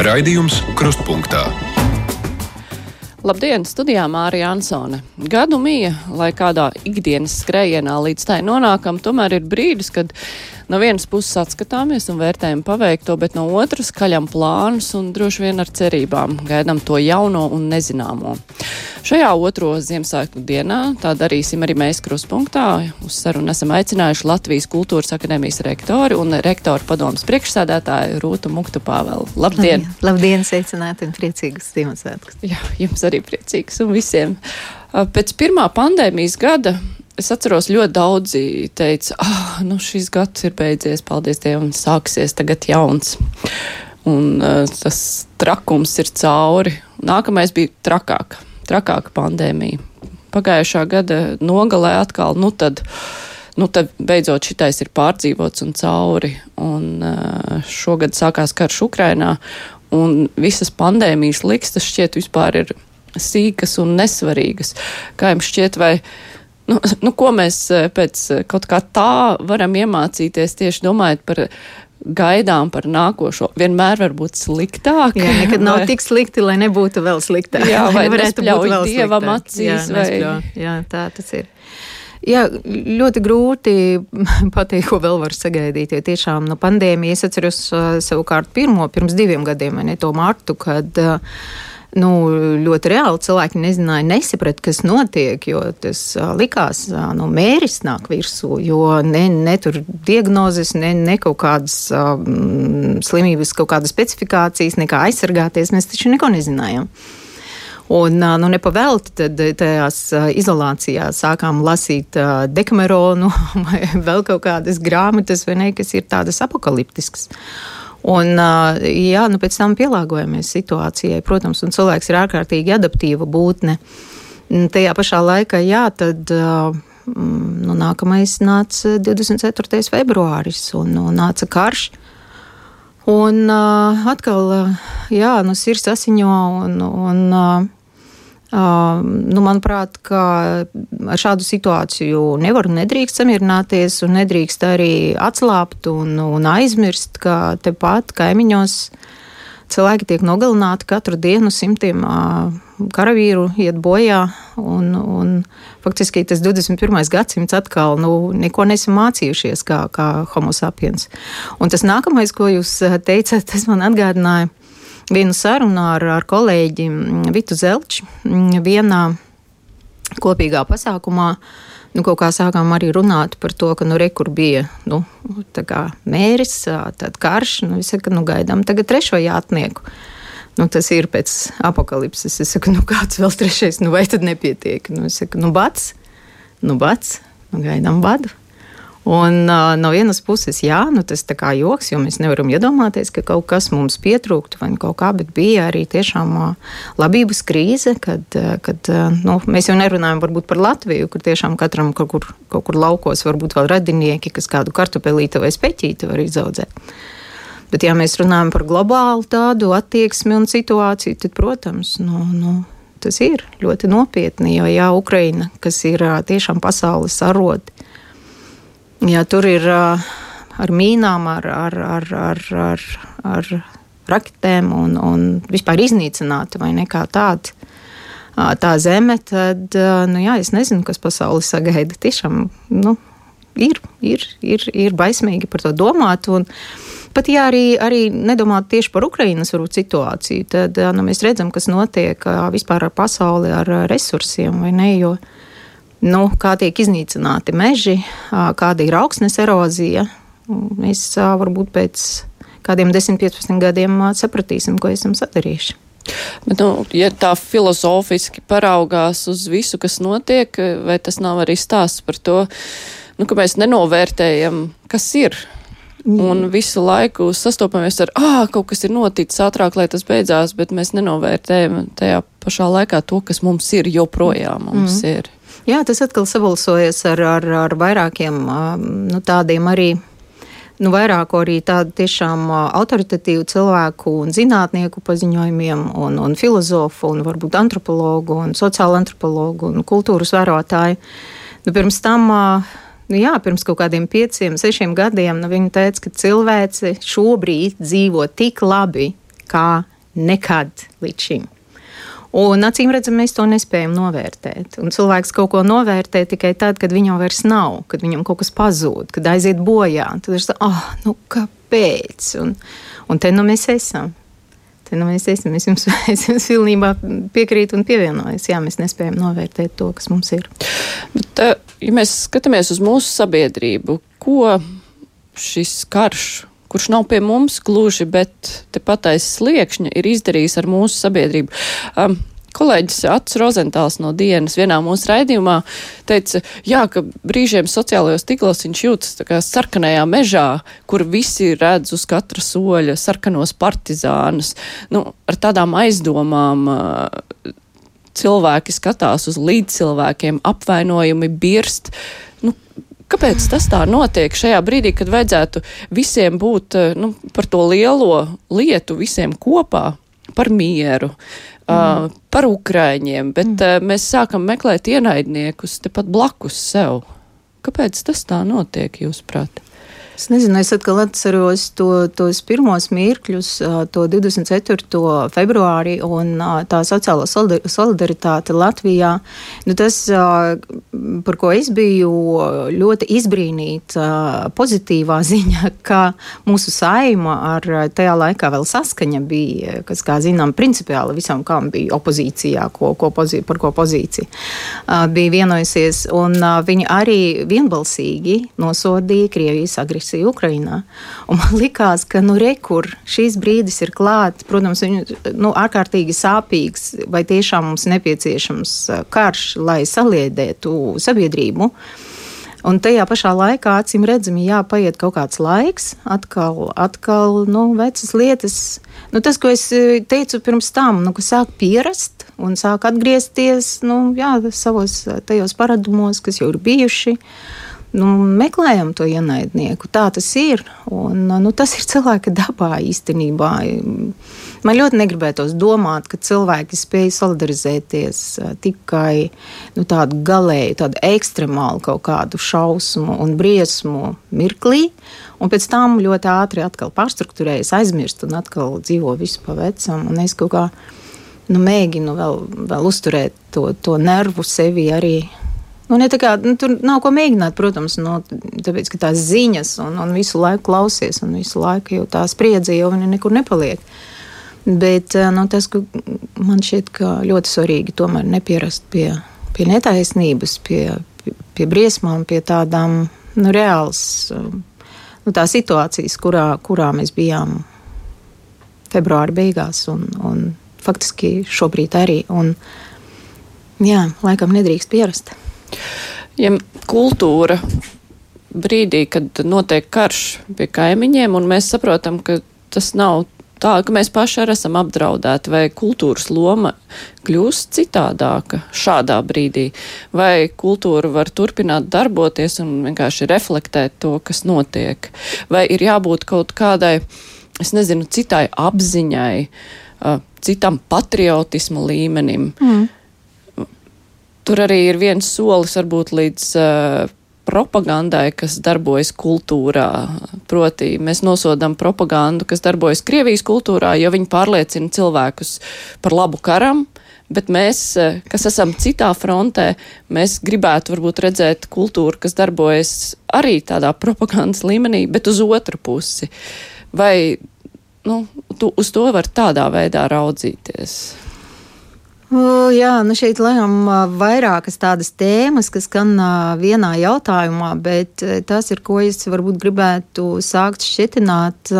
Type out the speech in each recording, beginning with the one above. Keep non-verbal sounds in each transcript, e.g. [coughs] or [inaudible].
Raidījums Krustpunktā. Labdien, studijā Mārija Ansone. Gadu mija, lai kādā ikdienas skrējienā līdz tai nonākam, tomēr ir brīdis, kad no vienas puses atskatāmies un vērtējam paveikto, bet no otras kaļam plānus un droši vien ar cerībām gaidām to jauno un nezināmo. Šajā otro Ziemassvētku dienā tā darīsim arī mēs kruspunktā. Uz sarunu esam aicinājuši Latvijas Kultūras akadēmijas rektori un rektoru padomas priekšsēdētāju Rūtu Muktu Pāvelu. Labdien! Labdien, sveicināti un priecīgus Ziemassvētkus! Jā, jums arī priecīgs un visiem. Pēc pirmā pandēmijas gada es atceros, ļoti daudzi teica, ah, nu šis gads ir beidzies, paldies Dievam, sāksies tagad jauns. Un uh, tas trakums ir cauri. Nākamais bija trakāk, trakāka pandēmija. Pagājušā gada nogalē atkal, nu tad, nu tad beidzot šitais ir pārdzīvots un cauri. Un uh, šogad sākās karš Ukrainā, un visas pandēmijas likstas šķiet vispār ir sīkas un nesvarīgas. Kā jums šķiet, vai nu, [laughs] nu, ko mēs pēc kaut kā tā varam iemācīties tieši domājot par gaidām par nākošo. Vienmēr var būt sliktāk. Jā, nekad nav vai... tik slikti, lai nebūtu vēl sliktāk. Jā, vai [laughs] varētu būt vēl dievam sliktāk. acīs. Jā, vai... Nespļau. jā, tā tas ir. Jā, ļoti grūti [laughs] pateikt, ko vēl var sagaidīt. Jo tiešām no pandēmijas es atceros savukārt pirmo, pirms diviem gadiem, ne to martu, kad uh, nu, ļoti reāli cilvēki nezināja, nesaprata, kas notiek, jo tas likās, nu, mēris nāk virsū, jo ne, ne tur diagnozes, ne, ne kaut kādas uh, slimības, kaut kādas specifikācijas, nekā aizsargāties, mēs taču neko nezinājām. Un nu, nepavēlti tad tajās izolācijās sākām lasīt dekameronu [laughs] vai vēl kaut kādas grāmatas, vai ne, kas ir tādas apakaliptiskas. Un, jā, nu pēc tam pielāgojamies situācijai, protams, un cilvēks ir ārkārtīgi adaptīva būtne. Tajā pašā laikā, jā, tad nu, nākamais nāca 24. februāris un, un nāca karš. Un atkal, jā, nu, sirds asiņo un, un nu, manuprāt, ka ar šādu situāciju nevar un nedrīkst samierināties, un nedrīkst arī atslābt un, un aizmirst, ka tepat kaimiņos cilvēki tiek nogalināti katru dienu, simtiem karavīru iet bojā. Un, un faktiski tas 21. gadsimts atkal nu, neko nesam mācījušies kā, kā homo sapiens. Un tas nākamais, ko jūs teicat, tas man atgādināja vienu sarunu ar, ar kolēģi Vitu Zelču vienā kopīgā pasākumā. Nu, kaut kā sākām arī runāt par to, ka, nu, re, bija, nu, mēris, tad karš, nu, es saku, nu, gaidām tagad trešo jātnieku. Nu, tas ir pēc apakalipses. Es saku, nu, kāds vēl trešais, nu, vai tad nepietiek? Nu, es saku, nu, bats, nu, bats, nu, gaidām badu. Un uh, no vienas puses, jā, nu, tas ir joks, jo mēs nevaram iedomāties, ka kaut kas mums pietrūktu vai kaut kā, bet bija arī tiešām uh, labības krīze, kad, uh, kad uh, nu, mēs jau nerunājam par Latviju, kur tiešām katram kaut kur, kaut kur laukos varbūt vēl radinieki, kas kādu kartupelīti vai speķīti var izaudzēt. Bet, ja mēs runājam par globālu tādu attieksmi un situāciju, tad, protams, nu, nu, tas ir ļoti nopietni. Jo, ja Ukraina, kas ir tiešām pasaules arodi, Jā, tur ir ar mīnām, ar, ar, ar, ar, ar, ar raketēm un, un vispār iznīcināta vai nekā tāda. Tā zeme, tad nu, jā, es nezinu, kas pasauli sagaida. Tiešām nu, ir, ir, ir, ir baismīgi par to domāt. Un, Pat ja arī, arī nedomāt tieši par Ukrainas varbūt, situāciju, tad nu, mēs redzam, kas notiek vispār ar pasauli, ar resursiem vai ne. Jo, uh, nu, kā tiek iznīcināti meži, kāda ir augsnes erozija. Mēs varbūt pēc kādiem 10, 15 gadiem sapratīsim, ko esam sadarījuši. Bet, nu, ja tā filozofiski paraugās uz visu, kas notiek, vai tas nav arī stāsts par to, nu, ka mēs nenovērtējam, kas ir? Un visu laiku sastopamies ar, ah, kaut kas ir noticis ātrāk, lai tas beidzās, bet mēs nenovērtējam tajā pašā laikā to, kas mums ir, joprojām mums mm. ir. Jā, tas atkal sabalsojas ar, ar, ar vairākiem nu, tādiem arī. Nu, vairāku arī tādu tiešām autoritatīvu cilvēku un zinātnieku paziņojumiem, un, un filozofu, un varbūt antropologu, un sociālu antropologu un kultūras vērotāju. Nu, pirms tam, nu, jā, pirms kaut kādiem pieciem, sešiem gadiem, nu, viņi teica, ka cilvēci šobrīd dzīvo tik labi, kā nekad līdz šim. Un acīm redzam, mēs to nespējam novērtēt. Un cilvēks kaut ko novērtē tikai tad, kad viņam vairs nav, kad viņam kaut kas pazūd, kad aiziet bojā. Tad viņš saka, ah, nu kāpēc? Un, un te nu mēs esam. Te nu mēs esam. Es jums, [laughs] es jums pilnībā piekrītu un pievienojos. Jā, mēs nespējam novērtēt to, kas mums ir. Bet, eh, ja mēs skatāmies uz mūsu sabiedrību, ko šis karš kurš nav pie mums gluži, bet tepat aiz sliekšņa ir izdarījis ar mūsu sabiedrību. Um, Kolēģis Ats Rozentāls no dienas vienā mūsu raidījumā teica, jā, ka brīžiem sociālajos tīklos viņš jūtas tā kā sarkanajā mežā, kur visi redz uz katra soļa sarkanos partizānus. Nu, ar tādām aizdomām cilvēki skatās uz līdzcilvēkiem, apvainojumi birst. Nu, Kāpēc tas tā notiek šajā brīdī, kad vajadzētu visiem būt eh, nu, par to lielo lietu, visiem kopā, par mieru, mm. uh, par ukraiņiem, bet mm. uh, mēs sākam meklēt ienaidniekus tepat blakus sev? Kāpēc tas tā notiek, jūsuprāt? Es nezinu, es atkal atceros to, tos pirmos mirkļus, to 24. februāri un tā sociālo solidaritāte Latvijā. Nu, tas, par ko es biju ļoti izbrīnīta, pozitīvā [laughs] ziņa, ka mūsu saima ar tajā laikā vēl saskaņa bija, kas, kā zinām, principiāli visam, kam bija opozīcijā, ko, ko pozī, par ko pozīcija bija vienojusies, un viņi arī vienbalsīgi nosodīja Krievijas agresiju agresiju Ukrajinā. Man likās, ka nu, rekur šīs brīdis ir klāts. Protams, viņu nu, ārkārtīgi sāpīgs, vai tiešām mums nepieciešams karš, lai saliedētu sabiedrību. Un tajā pašā laikā, acīm redzami, jāpaiet kaut kāds laiks, atkal, atkal nu, vecas lietas. Nu, tas, ko es teicu pirms tam, nu, ka sāk pierast un sāk atgriezties nu, jā, savos tajos paradumos, kas jau ir bijuši. Uh, nu, meklējam to ienaidnieku. Tā tas ir. Un, nu, tas ir cilvēka dabā īstenībā. Man ļoti negribētos domāt, ka cilvēki spēj solidarizēties tikai nu, tādu galēju, tādu ekstremālu kaut kādu šausmu un briesmu mirklī, un pēc tam ļoti ātri atkal pārstruktūrējas, aizmirst un atkal dzīvo visu pa vecam. Un es kaut kā nu, mēģinu vēl, vēl uzturēt to, to nervu sevi arī Nu, kā, nu, tur nav ko mēģināt, protams, no, tāpēc, ka tās ziņas un, un visu laiku klausies, un visu laiku jau tā spriedze jau nekur nepaliek. Bet eh, nu, tas, ka man šķiet, ka ļoti svarīgi tomēr nepierast pie, pie netaisnības, pie, pie, pie briesmām, pie tādām nu, reālas eh, nu, situācijas, kurā, kurā mēs bijām februāra beigās un, un faktiski šobrīd arī. Un, jā, laikam nedrīkst pierast. Ja kultūra brīdī, kad notiek karš pie kaimiņiem, un mēs saprotam, ka tas nav tā, ka mēs paši arī esam apdraudēti, vai kultūras loma kļūst citādāka šādā brīdī, vai kultūra var turpināt darboties un vienkārši reflektēt to, kas notiek, vai ir jābūt kaut kādai, es nezinu, citai apziņai, citam patriotismu līmenim. Mm tur arī ir viens solis varbūt līdz uh, propagandai, kas darbojas kultūrā. Proti, mēs nosodam propagandu, kas darbojas Krievijas kultūrā, jo viņi pārliecina cilvēkus par labu karam. Bet mēs, kas esam citā frontē, mēs gribētu varbūt redzēt kultūru, kas darbojas arī tādā [laughs] propagandas līmenī, bet uz otru pusi. Vai nu, tu, uz to var tādā veidā raudzīties? Jā, nu šeit lēmām vairākas tādas tēmas, kas skan vienā jautājumā, bet tas ir, ko es varbūt gribētu sākt šķietināt.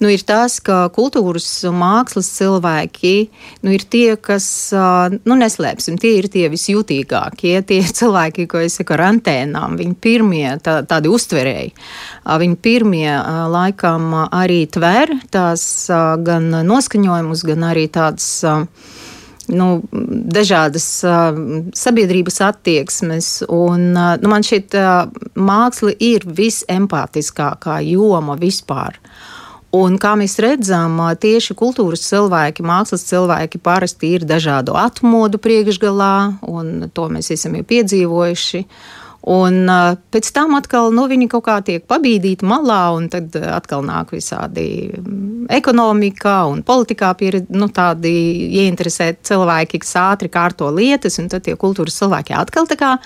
Nu, ir tas, ka kultūras mākslas cilvēki nu, ir tie, kas, nu, neslēpsim, tie ir tie visjutīgākie, tie cilvēki, ko es saku ar antēnām, viņi pirmie tā, tādi uztverēji. Viņi pirmie laikam arī tver tās gan noskaņojumus, gan arī tādas nu, dažādas uh, sabiedrības attieksmes. Un, uh, nu, man šķiet, uh, māksla ir visempātiskākā joma vispār. Un kā mēs redzam, tieši kultūras cilvēki, mākslas cilvēki parasti ir dažādu atmodu priekšgalā, un to mēs esam jau piedzīvojuši. Un pēc tam atkal nu, viņi kaut kā tiek pabīdīti malā, un tad atkal nāk visādi ekonomikā un politikā pieredzi, nu, tādi ieinteresēti cilvēki, kas ātri kārto lietas, un tad tie kultūras cilvēki atkal tā kā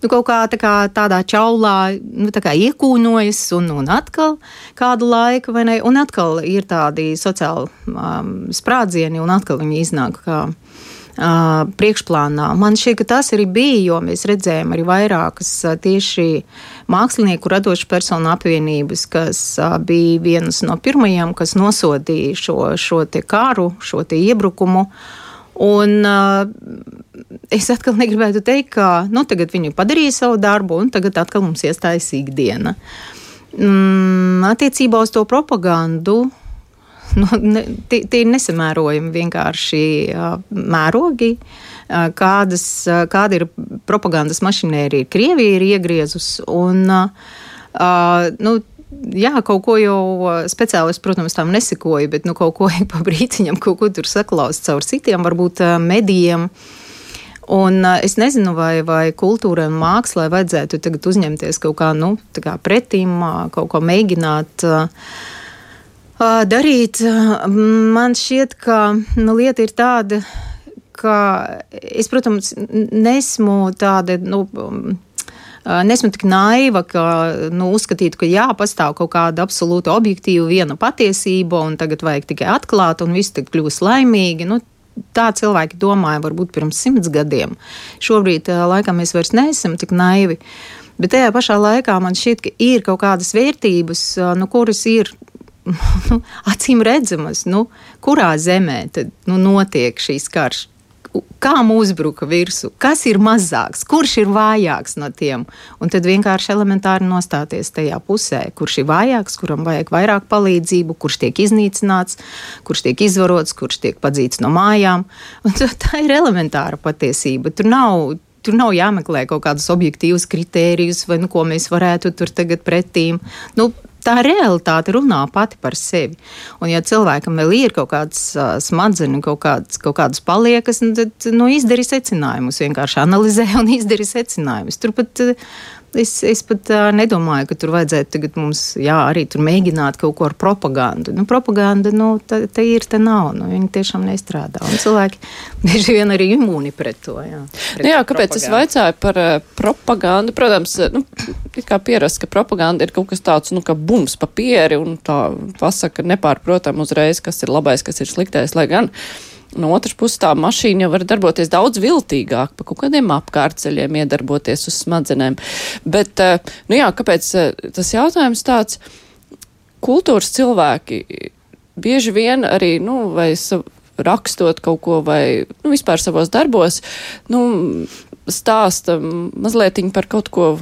nu, kaut kā, tā kā tādā čaulā nu, tā iekūnojas, un, un atkal kādu laiku, vai ne? Un atkal ir tādi sociāli um, sprādzieni, un atkal viņi iznāk kā. Uh, priekšplānā. Man šķiet, ka tas arī bija, jo mēs redzējām arī vairākas uh, tieši mākslinieku radošu personu apvienības, kas uh, bija vienas no pirmajām, kas nosodīja šo, šo te kāru, šo te iebrukumu. Un, uh, es atkal negribētu teikt, ka nu, tagad viņi padarīja savu darbu, un tagad atkal mums iestājas ikdiena. Mm, attiecībā uz to propagandu. [laughs] Nu, ne, tie, ir nesamērojami vienkārši mērogi, kādas, kāda ir propagandas mašinērija Krievija ir iegriezus. Un, nu, jā, kaut ko jau speciālisti, protams, tam nesekoja, bet nu, kaut ko [laughs] pa brītiņam, kaut ko tur saklaust caur citiem, varbūt medijiem. Un es nezinu, vai, vai kultūrai un mākslai vajadzētu tagad uzņemties kaut kā, nu, kā pretīm, uh, kaut ko mēģināt. Uh, darīt. Man šķiet, ka nu, lieta ir tāda, ka es, protams, nesmu tāda. Nu, Nesmu tik naiva, ka nu, uzskatītu, ka jā, pastāv kaut kāda absolūta objektīva viena patiesība, un tagad vajag tikai atklāt, un viss tagad kļūs laimīgi. Nu, tā cilvēki domāja varbūt pirms simts gadiem. Šobrīd laikam mēs vairs neesam tik naivi. Bet tajā pašā laikā man šķiet, ka ir kaut kādas vērtības, nu, kuras ir [laughs] nu, acīm redzamas, nu, kurā zemē tad, nu, notiek šīs karš kam uzbruka virsū, kas ir mazāks, kurš ir vājāks no tiem. Un tad vienkārši elementāri nostāties tajā pusē, kurš ir vājāks, kuram vajag vairāk palīdzību, kurš tiek iznīcināts, kurš tiek izvarots, kurš tiek padzīts no mājām. Un tā ir elementāra patiesība. Tur nav, tur nav jāmeklē kaut kādus objektīvus kritērijus, vai nu, ko mēs varētu tur tagad pretīm. Nu, tā realitāte runā pati par sevi. Un, ja cilvēkam vēl ir kaut kāds uh, smadzenes, kaut, kāds, kaut kādas paliekas, nu, tad nu, izdari secinājumus. Vienkārši analizē un [laughs] izdari secinājumus. Turpat uh, Es, es pat uh, nedomāju, ka tur vajadzētu tagad mums jā, arī mēģināt kaut ko ar propagandu. Nu, propaganda nu, tā, tā ir, tā nav. Nu, viņi tiešām nestrādā. Un cilvēki [laughs] bieži vien arī imūni pret to. Jā, pret nu, jā kāpēc propagandu. es vaicāju par uh, propagandu? Protams, nu, kā pierast, ka propaganda ir kaut kas tāds, nu, kā bums papieri un tā pasaka nepārprotam uzreiz, kas ir labais, kas ir sliktais, lai gan. Uh, No otras puses, tā mašīna jau var darboties daudz viltīgāk, pa kaut kādiem apkārtceļiem iedarboties uz smadzenēm. Bet, eh, nu jā, kāpēc eh, tas jautājums tāds? Kultūras cilvēki bieži vien arī, nu, vai rakstot kaut ko vai, nu, vispār savos darbos, nu, stāsta mazliet par kaut ko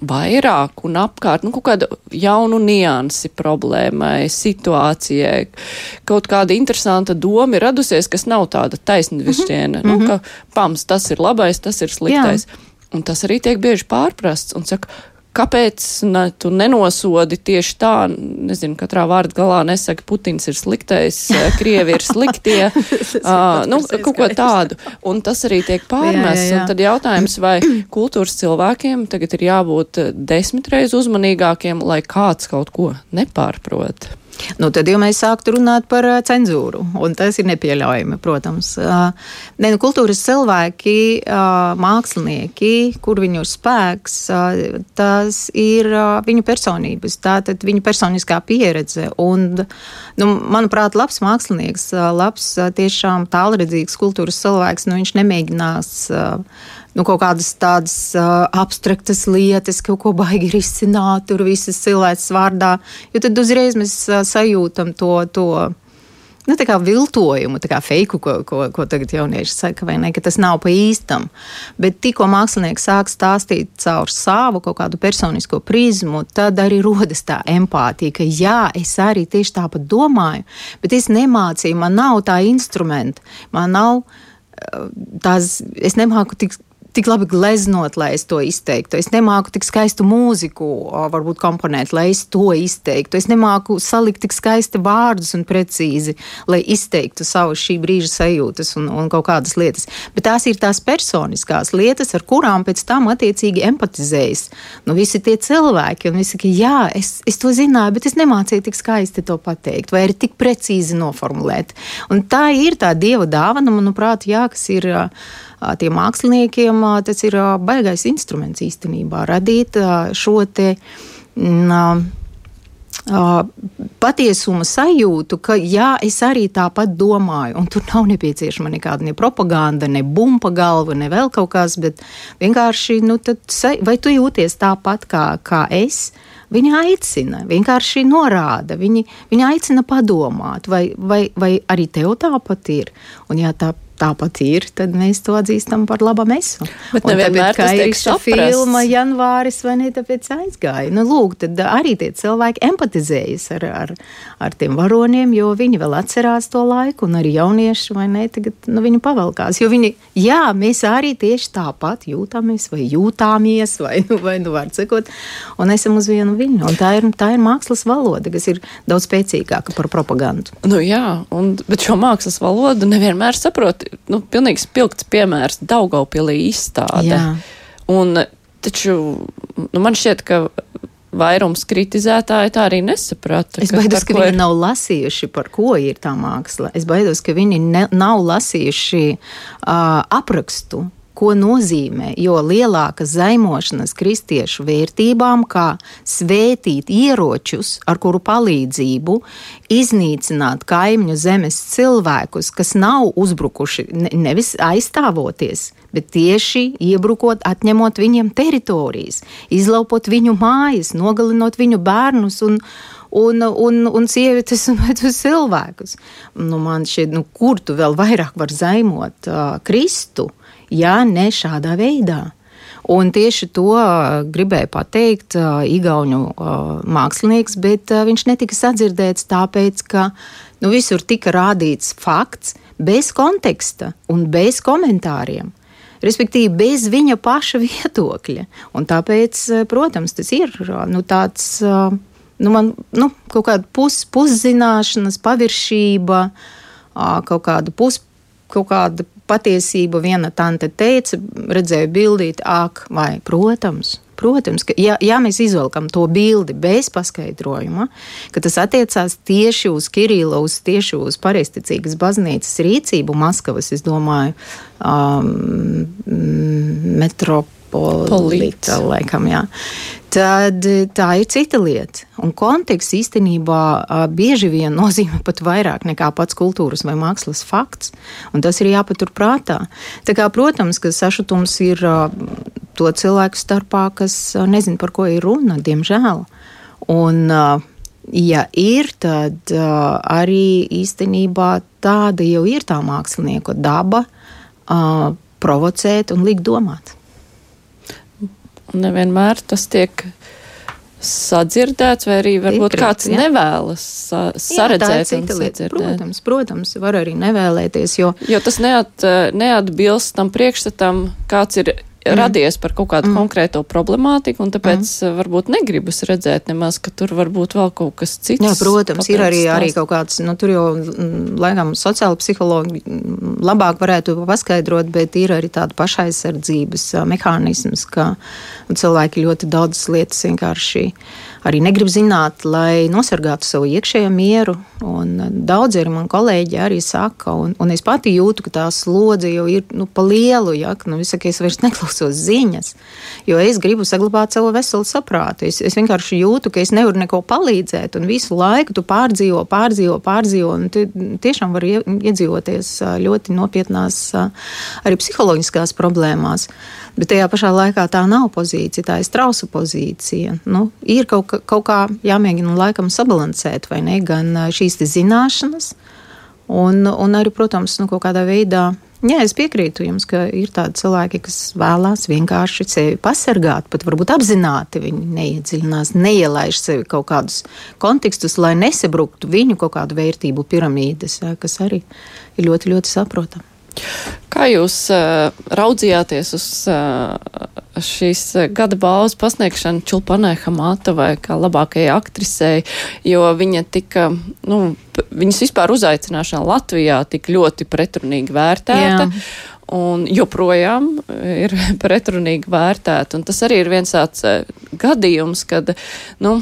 vairāk un apkārt, nu, kaut kādu jaunu niansi problēmai, situācijai, kaut kāda interesanta doma ir radusies, kas nav tāda taisnvišķiena, mm -hmm. nu, ka pams, tas ir labais, tas ir sliktais. Jā. Un tas arī tiek bieži pārprasts un saka, Kāpēc ne, tu nenosodi tieši tā, nezinu, katrā vārda galā nesaka, Putins ir sliktais, [laughs] eh, Krievi ir sliktie, [laughs] uh, nu, kaut ko tādu. Un tas arī tiek pārmests. [laughs] Jā, jā, jā. Un tad jautājums, vai [clears throat] kultūras cilvēkiem tagad ir jābūt desmitreiz uzmanīgākiem, lai kāds kaut ko nepārprot. Nu, tad jau mēs sāktu runāt par cenzūru, un tas ir nepieļaujami, protams. Ne, nu, kultūras cilvēki, mākslinieki, kur viņu spēks, tas ir viņu personības, tātad viņu personiskā pieredze. Un, nu, manuprāt, labs mākslinieks, labs tiešām tālredzīgs kultūras cilvēks, nu, viņš nemēģinās nu, kaut kādas tādas uh, abstraktas lietas, kaut ko baigi risināt, tur visas cilvēks vārdā. Jo tad uzreiz mēs uh, sajūtam to. to Nu, tā kā viltojumu, tā kā feiku, ko, ko, ko tagad jaunieši saka, vai ne, ka tas nav pa īstam. Bet tikko mākslinieks sāk stāstīt caur savu kaut kādu personisko prizmu, tad arī rodas tā empātija, ka jā, es arī tieši tāpat domāju, bet es nemācīju, man nav tā instrumenta, man nav tās, es nemāku tik tik labi gleznot, lai es to izteiktu. Es nemāku tik skaistu mūziku, varbūt komponēt, lai es to izteiktu. Es nemāku salikt tik skaisti vārdus un precīzi, lai izteiktu savus šī brīža sajūtas un, un kaut kādas lietas. Bet tās ir tās personiskās lietas, ar kurām pēc tam attiecīgi empatizējas. Nu, visi tie cilvēki, un visi, ka jā, es, es to zināju, bet es nemācīju tik skaisti to pateikt, vai arī tik precīzi noformulēt. Un tā ir tā dieva dāvana, manuprāt, jā, kas ir. Uh, tiem māksliniekiem tas ir baigais instruments īstenībā radīt šo te. Mm, patiesuma sajūtu, ka jā, es arī tāpat domāju, un tur nav nepieciešama nekāda ne propaganda, ne bumba galva, ne vēl kaut kas, bet vienkārši, nu, tad, vai tu jūties tāpat kā, kā es? Viņa aicina, vienkārši norāda, viņa, viņa aicina padomāt, vai, vai, vai arī tev tāpat ir. Un, ja tā tāpat ir, tad mēs to atzīstam par labu mesu. Bet nevienmēr tas saprasts. filma janvāris vai ne tāpēc aizgāja. Nu, lūk, tad arī tie cilvēki empatizējas ar, ar, ar tiem varoniem, jo viņi vēl atcerās to laiku, un arī jaunieši, vai ne, tagad nu, viņi pavalkās. Jo viņi, jā, mēs arī tieši tāpat jūtamies vai jūtāmies, vai, nu, vai nu var cikot, un esam uz vienu viļņu. Un tā ir, tā ir mākslas valoda, kas ir daudz spēcīgāka par propagandu. Nu jā, un, bet šo mākslas valodu nevienmēr saprot nu, pilnīgi spilgts piemērs Daugaupilī izstāde. Jā. Un, taču nu, man šķiet, ka vairums kritizētāji tā arī nesaprata. Es baidos, ka, viņi ir... nav lasījuši, par ko ir tā māksla. Es baidos, ka viņi ne, nav lasījuši uh, aprakstu ko nozīmē, jo lielāka zaimošanas kristiešu vērtībām, kā svētīt ieročus, ar kuru palīdzību iznīcināt kaimiņu zemes cilvēkus, kas nav uzbrukuši nevis aizstāvoties, bet tieši iebrukot, atņemot viņiem teritorijas, izlaupot viņu mājas, nogalinot viņu bērnus un, un, un, un sievietes un cilvēkus. Nu, man šķiet, nu, kur tu vēl vairāk var zaimot uh, Kristu? Ja ne šādā veidā. Un tieši to uh, gribēja pateikt uh, Igaunu uh, mākslinieks, bet viņš netika sadzirdēts tāpēc, ka nu, visur tika rādīts fakts bez konteksta un bez komentāriem. Respektīvi, bez viņa paša [laughs] viedokļa. Un tāpēc, protams, tas ir nu, tāds nu, man, nu, kaut kāda pus, puszināšanas, paviršība, kaut kāda pus, kaut kāda patiesību viena tante teica, redzēju bildīt, ak, vai, protams. Protams, ka ja, ja mēs izvelkam to bildi bez paskaidrojuma, ka tas attiecās tieši uz Kirillu, uz tieši uz pareizticīgas baznīcas rīcību Maskavas, es domāju, um, metropolis polīta, laikam, jā. Tad tā ir cita lieta. Un konteksts īstenībā bieži vien [laughs] nozīmē pat vairāk nekā pats kultūras vai mākslas fakts. Un tas ir jāpatur prātā. Tā kā, protams, ka sašutums ir to cilvēku starpā, kas nezin, par ko ir runa, diemžēl. Un, ja ir, tad arī īstenībā tāda jau ir tā mākslinieka daba provocēt un likt domāt nevienmēr tas tiek sadzirdēts, vai arī varbūt Iekrīt, kāds jā. nevēlas sa saredzēt jā, un sadzirdēt. Protams, protams, var arī nevēlēties, jo. Jo tas neat, neatbilst tam priekšstatam, kāds ir mm. radies par kaut kādu mm. konkrēto problemātiku, un tāpēc mm. varbūt negribas redzēt nemaz, ka tur var būt vēl kaut kas cits. Jā, protams, ir arī, stāst. arī kaut kāds, nu, tur jau, mm, laikam, sociāla psihologi mm, labāk varētu paskaidrot, bet ir arī tāda pašaizsardzības mehānisms, ka cilvēki ļoti daudzas lietas vienkārši arī negrib zināt, lai nosargātu savu iekšējo mieru. Un daudzi arī mani kolēģi arī saka, un, un es pati jūtu, ka tā slodze jau ir nu, pa lielu, ja nu, saka, es vairs [laughs] neklausos ziņas, jo es gribu saglabāt savu veselu saprātu. Es, es vienkārši jūtu, ka es nevaru neko palīdzēt, un visu laiku tu pārdzīvo, pārdzīvo, pārdzīvo, un tu tiešām vari iedzīvoties ļoti nopietnās arī psiholoģiskās problēmās. Bet tajā pašā laikā tā nav pozīcija, tā ir strausa pozīcija. Nu, ir kaut, ka, kaut kā jāmēģina laikam sabalansēt, vai ne, gan šīs zināšanas, un, un arī, protams, nu, kaut kādā veidā. Jā, es piekrītu jums, ka ir tādi cilvēki, kas vēlās vienkārši sevi pasargāt, pat varbūt apzināti viņi neiedziļinās, neielaiž sevi kaut kādus kontekstus, lai nesabruktu viņu kaut kādu vērtību piramīdas, kas arī ir ļoti, ļoti saprotami. Kā jūs uh, raudzījāties uz uh, šīs gada balvas pasniegšanu Čulpanai Hamātavai kā labākajai aktrisei, jo viņa tika, nu, viņas vispār uzaicināšana Latvijā tik ļoti pretrunīgi vērtēta. Jā. Un joprojām ir [laughs] pretrunīgi vērtēta. Un tas arī ir viens tāds gadījums, kad, nu,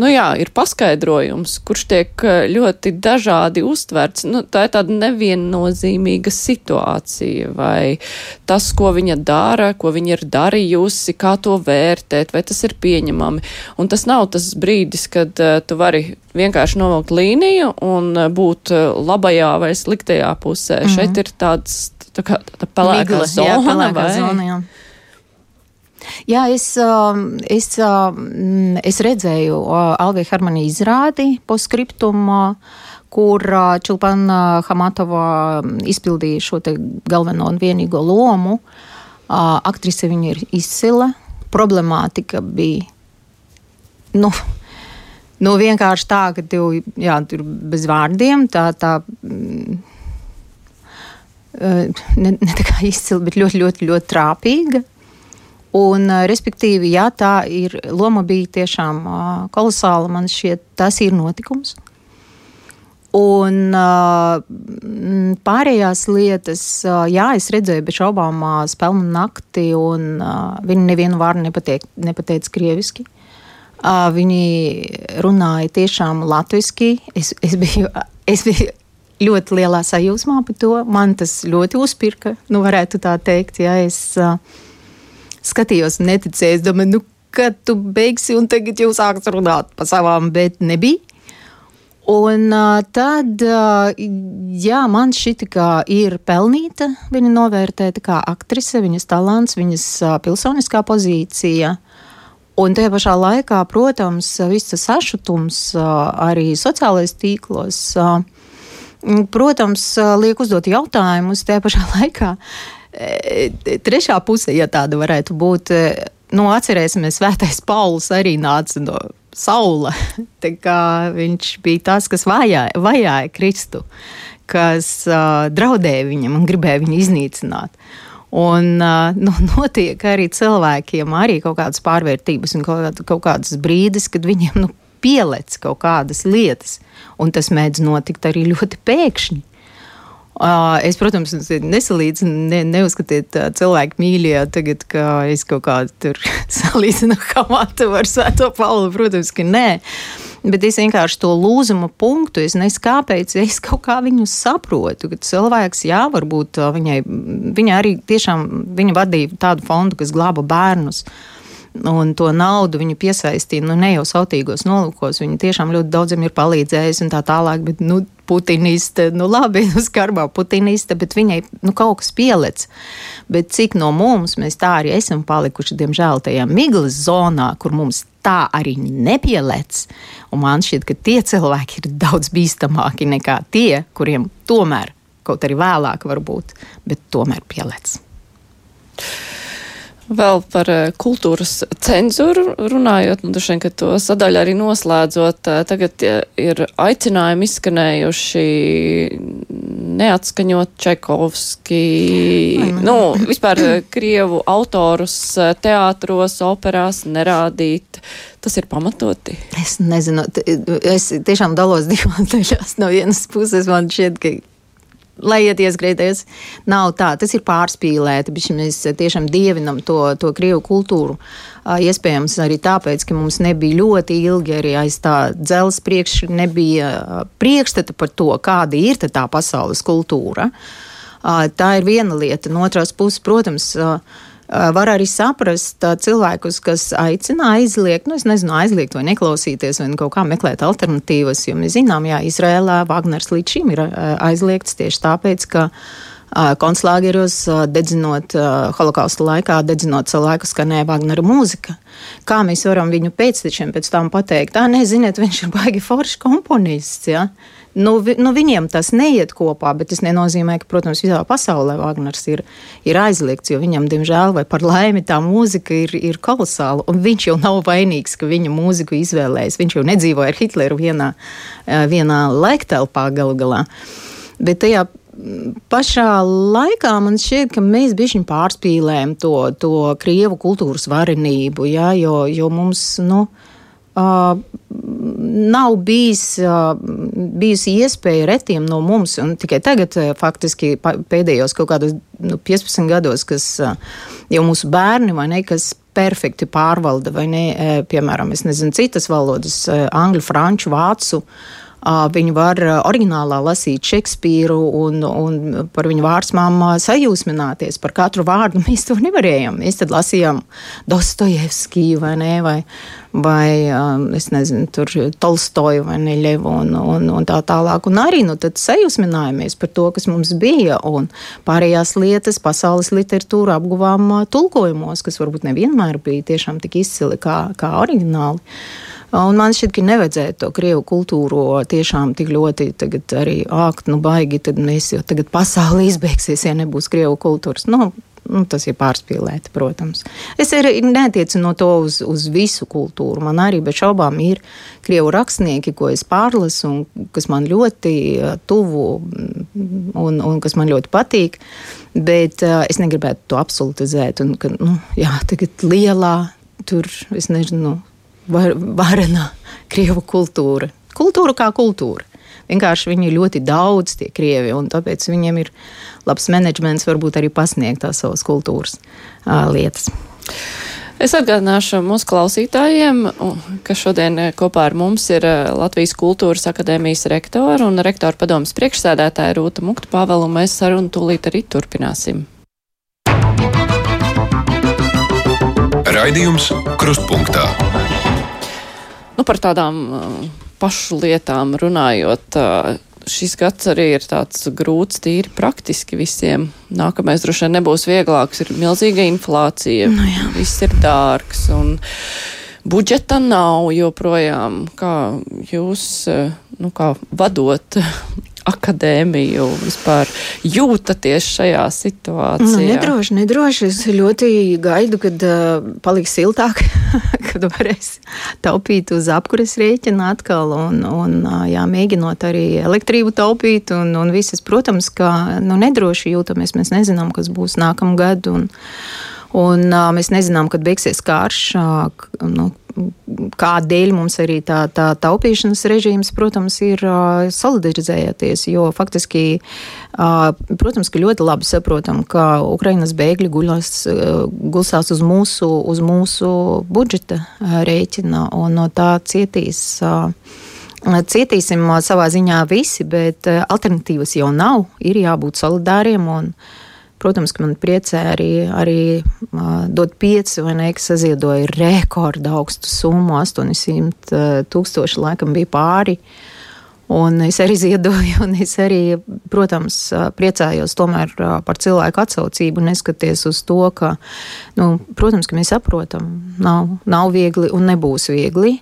nu jā, ir paskaidrojums, kurš tiek eh, ļoti dažādi uztverts. Nu, tā ir tāda neviennozīmīga situācija, vai tas, ko viņa dara, ko viņa ir darījusi, kā to vērtēt, vai tas ir pieņemami. Un tas nav tas brīdis, kad uh, tu vari vienkārši novilkt līniju un uh, būt labajā vai sliktajā pusē. Mm -hmm. Šeit ir tāds tā kā tā pelēkā zona. Jā, pelēkā zona, jā. Jā, es, um, es, um, es redzēju uh, Alvija Harmonija izrādi postskriptumu kur uh, Čulpana Hamatova um, izpildīja šo galveno un vienīgo lomu. Uh, aktrise viņa ir izcila. Problemātika bija nu, nu, vienkārši tā, ka tev jā, tur bez vārdiem tā. tā mm, ne, ne tā kā izcila, bet ļoti, ļoti, ļoti trāpīga. Un, respektīvi, jā, tā ir loma bija tiešām kolosāla. Man šķiet, tas ir notikums. Un pārējās lietas, jā, es redzēju, bez šaubām spēļu nakti, un viņi nevienu vārdu nepateica, krieviski. Viņi runāja tiešām latviešu. Es, es, biju, es biju ļoti lielā sajūsmā par to. Man tas ļoti uzpirka, nu, varētu tā teikt. Ja es, uh, skatījos un neticēju. Es domāju, nu, kad tu beigsi, un tagad jau sāks runāt par savām, bet nebija. Un uh, tad, uh, jā, man šī ir pelnīta, viņa novērtēta kā aktrise, viņas talants, viņas uh, pilsoniskā pozīcija. Un tajā pašā laikā, protams, viss tas sašutums arī sociālajos tīklos, protams, liek uzdot jautājumus. Tajā pašā [laughs] laikā trešā puse, ja tāda varētu būt, e, nu, atcerēsimies, Svētais Pauls arī nāca no saula. [laughs] viņš bija tas, kas vajāja, vajāja Kristu, kas uh, draudēja viņam un gribēja viņu iznīcināt. Un nu, [laughs] notiek arī cilvēkiem arī kaut kādas pārvērtības un kaut, kaut kādas brīdis, kad viņiem nu, pielec kaut kādas lietas, un tas mēdz notikt arī ļoti pēkšņi. Es, protams, nesalīdzinu, ne, neuzskatiet, cilvēki mīļie, tagad, ka es kaut kādu tur [laughs] salīdzinu Hamatu ar Svēto Paulu. Protams, ka nē. Bet es vienkārši to lūzumu punktu, es nezinu, kāpēc, es kaut kā viņu saprotu, ka cilvēks, jā, varbūt viņai, viņa arī tiešām, viņa vadīja tādu fondu, kas glāba bērnus. Un to naudu viņu piesaistīja nu, ne jau sautīgos nolūkos. Viņa tiešām ļoti daudziem ir palīdzējusi un tā tālāk. Bet, nu, putiniste, nu labi, nu [laughs] skarbā putiniste, bet viņai nu, kaut kas pielec. Bet cik no mums mēs tā arī esam palikuši, diemžēl, tajā miglas zonā, kur mums tā arī nepielec. Un man šķiet, ka tie cilvēki ir daudz bīstamāki nekā tie, kuriem tomēr, kaut arī vēlāk varbūt, bet tomēr pielec. Vēl par eh, kultūras cenzūru runājot, nu, dušien, ka to sadaļu arī noslēdzot, eh, tagad ir aicinājumi izskanējuši neatskaņot Čekovski, nu, [coughs] vispār eh, Krievu autorus teātros, operās nerādīt. Tas ir pamatoti. Es nezinu, es tiešām dalos [laughs] divās daļās. No vienas puses man šķiet, ka lai iet ieskrēties. Nav tā, tas ir pārspīlēti, bet mēs tiešām dievinam to, to krievu kultūru. Iespējams, arī tāpēc, ka mums nebija ļoti ilgi arī aiz tā dzelzs priekš, nebija priekšstata par to, kāda ir tā pasaules kultūra. Tā ir viena lieta. No otras puses, protams, var arī saprast cilvēkus, kas aicina aizliegt, nu, es nezinu, aizliegt vai neklausīties, vai kaut kā meklēt alternatīvas, jo mēs zinām, jā, Izrēlā Wagners līdz šim ir aizliegts tieši tāpēc, ka koncentrāgeros, dedzinot holokausta laikā, dedzinot cilvēku skanēja Wagnera mūzika. Kā mēs varam viņu pēctečiem pēc tam pateikt, tā neziniet, viņš ir baigi foršs komponists. Ja? Nu, vi, nu, viņiem tas neiet kopā, bet tas nenozīmē, ka, protams, visā pasaulē Wagners ir, ir aizliegts, jo viņam, diemžēl, vai par laimi, tā mūzika ir, ir kolosāla. Un viņš jau nav vainīgs, ka viņa mūziku izvēlējas. Viņš jau nedzīvoja ar Hitleru vienā, vienā laiktelpā galu galā. Bet tajā pašā laikā man šķiet, ka mēs bišķiņ pārspīlējam to, to krievu kultūras varenību, jā, jo, jo mums, nu, uh, nav bijis, uh, bijusi iespēja retiem no mums, un tikai tagad, uh, faktiski pēdējos kaut kādos nu, 15 gados, kas uh, jau mūsu bērni vai ne, kas perfekti pārvalda, vai ne, piemēram, es nezinu, citas valodas, angļu, franču, vācu. Viņi var oriģinālā lasīt Šekspīru un, un par viņu vārdsmām sajūsmināties par katru vārdu. Mēs to nevarējām. Mēs tad lasījām Dostojevskiju vai ne, vai, vai es nezinu, tur Tolstoju vai Neļevu un, un, un tā tālāk. Un arī, nu, tad sajūsminājāmies par to, kas mums bija, un pārējās lietas pasaules literatūru apguvām tulkojumos, kas varbūt nevienmēr bija tiešām tik izcili kā, kā oriģināli. Un man šķiet, ka nevajadzētu to krievu kultūru tiešām tik ļoti arī ākt, nu baigi, tad mēs jau tagad pasauli izbeigsies, ja nebūs krievu kultūras. Nu, Nu, tas ir pārspīlēti, protams. Es arī netiecu no to uz, uz visu kultūru. Man arī bez šaubām ir krievu rakstnieki, ko es pārlasu, un kas man ļoti tuvu un, un kas man ļoti patīk. Bet uh, es negribētu to absolutizēt. Un, ka, nu, jā, tagad lielā, tur, es nezinu, var, varena [laughs] krievu kultūra. Kultūra kā kultūra. Vienkārši viņi ir ļoti daudz, tie krievi, un tāpēc viņiem ir labs menedžments, varbūt arī pasniegt tās savas kultūras uh, lietas. Es atgādināšu mūsu klausītājiem, ka šodien kopā ar mums ir Latvijas Kultūras akadēmijas rektora un rektora padomas priekšsēdētāja Rūta Mukta Pāvela, un mēs sarunu tūlīt arī turpināsim. Raidījums Krustpunktā. Nu, par tādām uh, pašu lietām runājot, uh, šis gads arī ir tāds grūts, tīri praktiski visiem. Nākamais droši vien nebūs vieglāks, ir milzīga inflācija, nu, jā. viss ir dārgs un budžeta nav joprojām. Kā jūs, uh, nu, kā vadot akadēmiju vispār jūtaties šajā situācijā? Nu, nedroši, nedroši. Es ļoti gaidu, kad uh, paliks siltāk, [laughs] kad varēs taupīt uz apkures rēķina atkal un, un uh, jā, mēģinot arī elektrību taupīt un, un visas, protams, ka nu, nedroši jūtamies. Mēs nezinām, kas būs nākamgad. Un, Un, uh, mēs nezinām, kad beigsies karš. Uh, nu, kādēļ mums arī tā, tā taupīšanas režīms, protams, ir uh, solidarizējoties, jo faktiski, uh, protams, ka ļoti labi saprotam, ka Ukrainas bēgļi guļas, uh, gulsās uz mūsu, uz mūsu budžeta rēķina un no tā cietīs. Cietīsim savā ziņā visi, bet alternatīvas jau nav. Ir jābūt solidāriem un uh, Protams, ka man priecē arī, arī uh, dot pieci vai ne, kas saziedoja rekordu augstu summu, 800 tūkstoši laikam bija pāri. Un es arī ziedoju, [laughs] un es arī, protams, priecājos tomēr par cilvēku atsaucību, neskatoties uz to, ka, nu, protams, ka mēs saprotam, nav, nav viegli un nebūs viegli.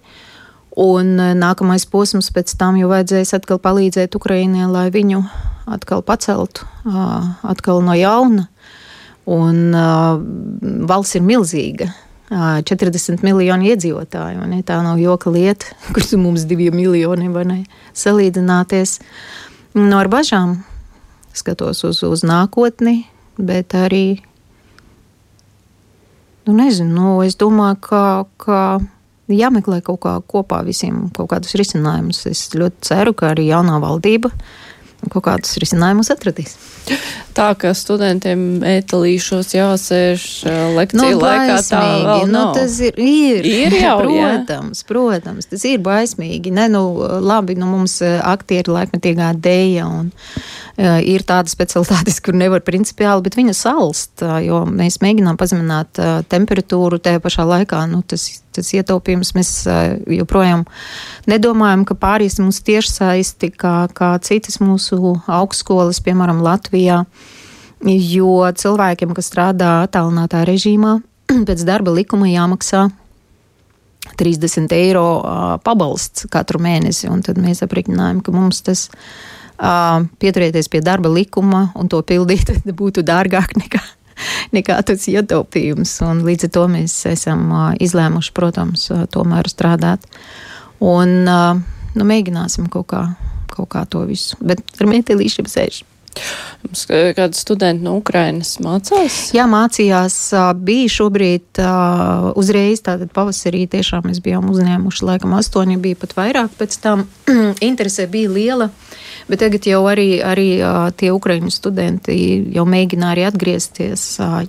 Un nākamais posms pēc tam jau vajadzēs atkal palīdzēt Ukraiņai, lai viņu atkal paceltu, atkal no jauna. Un valsts ir milzīga. 40 miljoni iedzīvotāju. Ne? Tā nav joka lieta, [laughs] kurš mums diviem miljoniem var salīdzināties. No ar bažām skatos uz, uz nākotni, bet arī, nu, nezinu, nu, es domāju, ka, ka jāmeklē kaut kā kopā visiem kaut kādus risinājumus. Es ļoti ceru, ka arī jaunā valdība kaut kādus risinājumus atradīs. Tā kā studentiem ētalīšos jāsēž lekciju nu, laikā, tā vēl nu, nav. tas ir, ir, ir jau, protams, jā. protams, tas ir baismīgi. Ne, nu, labi, nu, mums aktieri laikmetīgā dēja un ir tādas specialitātes, kur nevar principiāli, bet viņa salst, jo mēs mēģinām pazemināt temperatūru tajā pašā laikā, nu, tas tas ietaupījums. Mēs joprojām nedomājam, ka pāriesim uz tiešsaisti, kā, kā citas mūsu augstskolas, piemēram, Latvijā, jo cilvēkiem, kas strādā attālinātā režīmā, [clears throat] pēc darba likuma jāmaksā 30 eiro pabalsts katru mēnesi, tad mēs aprēķinājām, ka mums tas pieturēties pie darba likuma un to pildīt būtu dārgāk nekā nekā tas ietaupījums. Un līdz ar to mēs esam izlēmuši, protams, tomēr strādāt. Un nu, mēģināsim kaut kā kaut kā to visu. Bet ar metālīšiem sēž. Mums kādi studenti no Ukrainas mācās? Jā, mācījās. Bija šobrīd uzreiz, tātad pavasarī tiešām mēs bijām uzņēmuši, laikam astoņi bija pat vairāk, pēc tam [clears throat] interese bija liela. Bet tagad jau arī, arī tie ukraiņu studenti jau mēģina arī atgriezties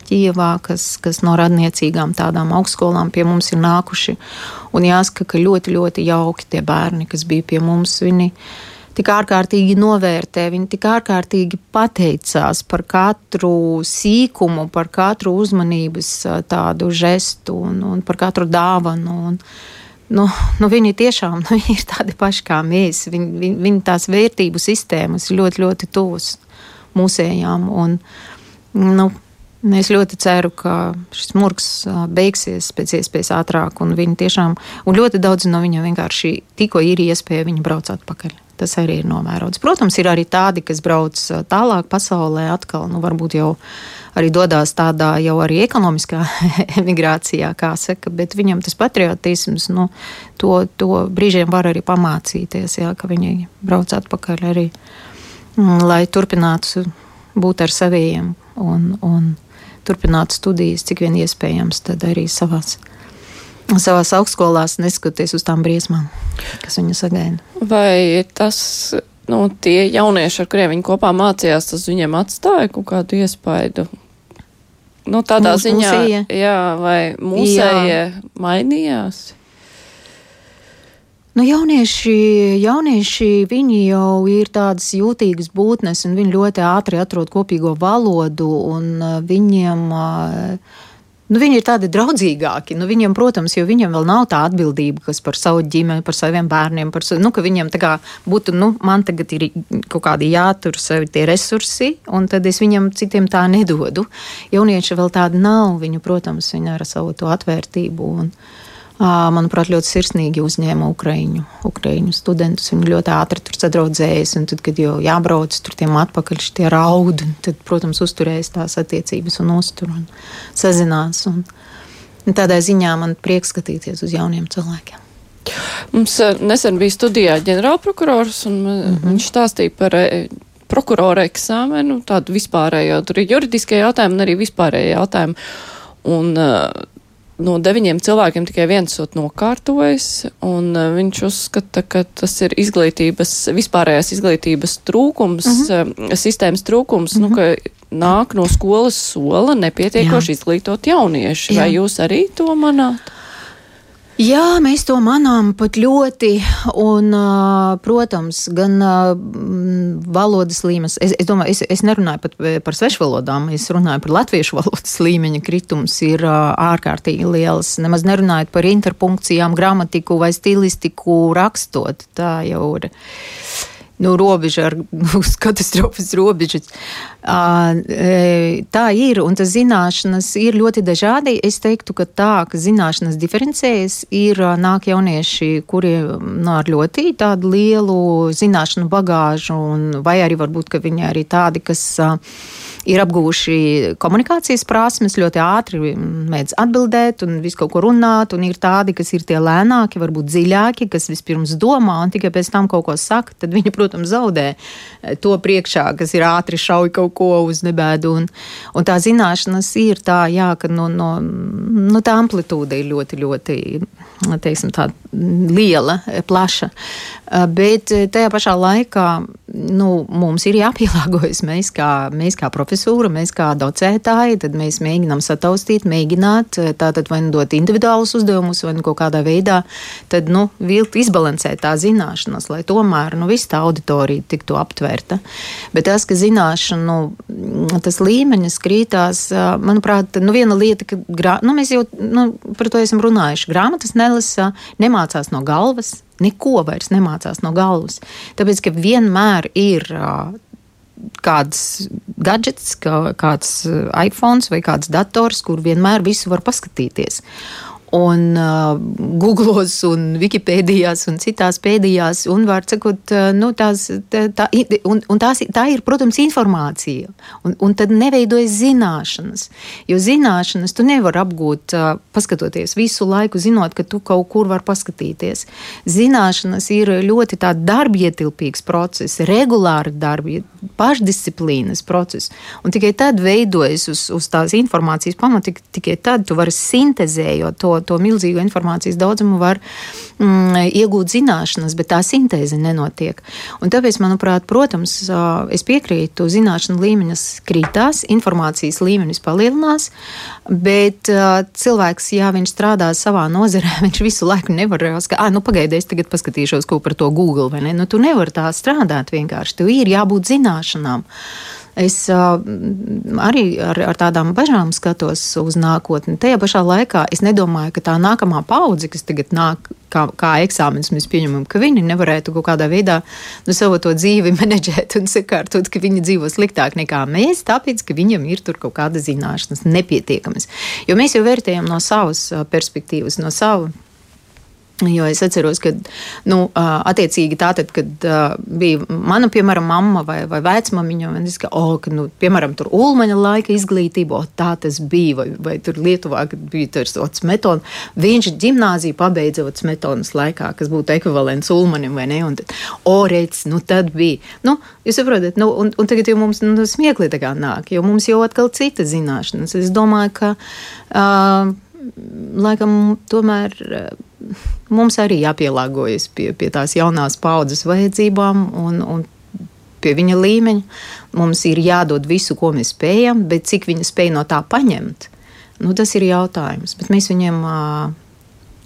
Ķīvā, kas, kas no radniecīgām tādām augstskolām pie mums ir nākuši. Un jāsaka, ka ļoti, ļoti jauki tie bērni, kas bija pie mums. Viņi, tik ārkārtīgi novērtē, viņi tik ārkārtīgi pateicās par katru sīkumu, par katru uzmanības tādu žestu un, un par katru dāvanu. Un, nu, nu viņi tiešām [laughs] nu, ir tādi paši kā mēs. Viņi, viņi, viņi tās vērtību sistēmas ļoti, ļoti tuvas mūsējām. Un, nu, Es ļoti ceru, ka šis murgs beigsies pēc iespējas ātrāk, un viņi tiešām, un ļoti daudz no viņiem vienkārši tikko ir iespēja, viņi brauc atpakaļ. Tas arī ir novērots. Protams, ir arī tādi, kas brauc tālāk pasaulē, atkal, nu, varbūt jau arī dodas tādā jau arī ekonomiskā [laughs] emigrācijā, kā saka, bet viņam tas patriotisms, nu, to, to brīžiem var arī pamācīties, jā, ka viņi brauc atpakaļ arī, mm, lai turpinātu būt ar saviem un, un turpināt studijas, cik vien iespējams, tad arī savās savās augstskolās, neskatoties uz tām briesmām, kas viņu sagaida. Vai tas, nu, tie jaunieši, ar kuriem viņi kopā mācījās, tas viņiem atstāja kaut kādu iespaidu? Nu, tādā Mūs, ziņā, mūsēja. jā, vai mūsējie mainījās? Nu, jaunieši, jaunieši viņi jau ir tādas jūtīgas būtnes, un viņi ļoti ātri atrod kopīgo valodu, un viņiem uh, Nu, viņi ir tādi draudzīgāki. Nu, viņiem, protams, jo viņiem vēl nav tā atbildība, kas par savu ģimeni, par saviem bērniem, par nu, ka viņiem tā kā būtu, nu, man tagad ir kaut kādi jātur sevi tie resursi, un tad es viņam citiem tā nedodu. Jaunieši vēl tādi nav, viņu, protams, viņi ar savu to atvērtību. Un, manuprāt, ļoti sirsnīgi uzņēma Ukraiņu, Ukraiņu studentus. Viņi ļoti ātri tur sadraudzējas, un tad, kad jau jābrauc tur tiem atpakaļ, tie raud, tad, protams, uzturējas tās attiecības un uztur un sazinās. Un, un tādā ziņā man prieks skatīties uz jauniem cilvēkiem. Mums nesen bija studijā ģenerālprokurors, un mm -hmm. viņš stāstīja par prokurora eksāmenu, tādu vispārējo, tur ir juridiskie jautājumi un arī vispārējie jautājumi. Un, uh, no deviņiem cilvēkiem tikai viens esot nokārtojis, un uh, viņš uzskata, ka tas ir izglītības, vispārējās izglītības trūkums, uh -huh. sistēmas trūkums, uh -huh. nu, ka nāk no skolas sola nepietiekoši Jā. izglītot jaunieši. Jā. Vai jūs arī to manāt? Jā, mēs to manām pat ļoti. Un, protams, gan valodas līmenis. Es, es domāju, es, es nerunāju pat par svešvalodām, es runāju par latviešu [laughs] valodas līmeņa kritums ir ārkārtīgi liels. Nemaz nerunājot par interpunkcijām, gramatiku vai stilistiku rakstot. Tā jau ir nu, robeža ar [laughs] uz katastrofas robežas. Tā ir, un tas zināšanas ir ļoti dažādi. Es teiktu, ka tā, ka zināšanas diferencējas, ir nāk jaunieši, kuri nu, ar ļoti tādu lielu zināšanu bagāžu, un, vai arī varbūt, ka viņi arī tādi, kas ir apguvuši komunikācijas prasmes, ļoti ātri mēdz atbildēt un visu kaut ko runāt, un ir tādi, kas ir tie lēnāki, varbūt dziļāki, kas vispirms domā un tikai pēc tam kaut ko saka, tad viņi, protams, zaudē to priekšā, kas ir ātri šauj kaut ko uz nebēdu. Un, un tā zināšanas ir tā, jā, ka no, no, no tā amplitūda ir ļoti, ļoti teiksim, liela, plaša. Bet tajā pašā laikā nu, mums ir jāpielāgojas. Mēs kā, mēs kā profesūra, mēs kā docētāji, tad mēs mēģinām sataustīt, mēģināt tātad vai nu dot individuālus uzdevumus, vai nu kaut kādā veidā tad, nu, vilkt, izbalansēt tā zināšanas, lai tomēr nu, viss tā auditorija tiktu aptverta. Bet tas, ka zināšanu tas līmenis krītās, manuprāt, nu, viena lieta, ka grā, nu, mēs jau nu, par to esam runājuši. Grāmatas nelasa, nemācās no galvas, neko vairs nemācās no galvas. Tāpēc, ka vienmēr ir kāds gadgets, kā, kāds iPhone vai kāds dators, kur vienmēr visu var paskatīties. Un uh, Googlos un Wikipēdijās un citās pēdījās, un var sakot, uh, nu, tās, tā, un, un tās, tā ir, protams, informācija, un, un tad neveidojas zināšanas, jo zināšanas tu nevar apgūt, uh, paskatoties visu laiku, zinot, ka tu kaut kur var paskatīties. Zināšanas ir ļoti darbietilpīgs process, regulāri darbi, pašdisciplīnas process, un tikai tad veidojas uz, uz tās informācijas pamata, tikai tad tu vari sintezējot to, to milzīgo informācijas daudzumu, var mm, iegūt zināšanas, bet tā sintēze nenotiek. Un tāpēc, manuprāt, protams, es piekrītu, zināšanu līmenis krītās, informācijas līmenis palielinās, bet cilvēks, ja viņš strādā savā nozarē, [laughs] viņš visu laiku nevar ska, ah, nu pagaidies, tagad paskatīšos, ko par to Google, vai ne? Nu, tu nevari tā strādāt vienkārši, tev ir jābūt zināšanām. Es uh, arī ar, ar tādām bažām skatos uz nākotni. Tajā pašā laikā es nedomāju, ka tā nākamā paudze, kas tagad nāk kā, kā eksāmenis, mēs pieņemam, ka viņi nevarētu kaut kādā veidā nu, savu to dzīvi [laughs] menedžēt un sakārtot, ka viņi dzīvo sliktāk nekā mēs, tāpēc, ka viņam ir tur kaut kāda zināšanas nepietiekamas. Jo mēs jau vērtējam no savas perspektīvas, no savu Jo es atceros, ka, nu, attiecīgi tātad, kad bija mana, piemēram, mamma vai, vai vecmamiņa, un es, ka, oh, ka, nu, piemēram, tur Ulmaņa laika izglītība, oh, tā tas bija, vai, vai tur Lietuvā, kad bija tur Smetona, viņš ģimnāziju pabeidza Smetonas laikā, kas būtu ekvivalents Ulmanim, vai ne, un tad, oh, reiz, nu, tad bija, nu, jūs saprotat, nu, un, un tagad jau mums, nu, smiekli tā kā nāk, jo mums jau atkal cita zināšanas. Es domāju, ka, uh, laikam, tomēr mums arī jāpielāgojas pie, pie tās jaunās paudzes vajadzībām un, un pie viņa līmeņa. Mums ir jādod visu, ko mēs spējam, bet cik viņi spēj no tā paņemt, nu, tas ir jautājums. Bet mēs viņiem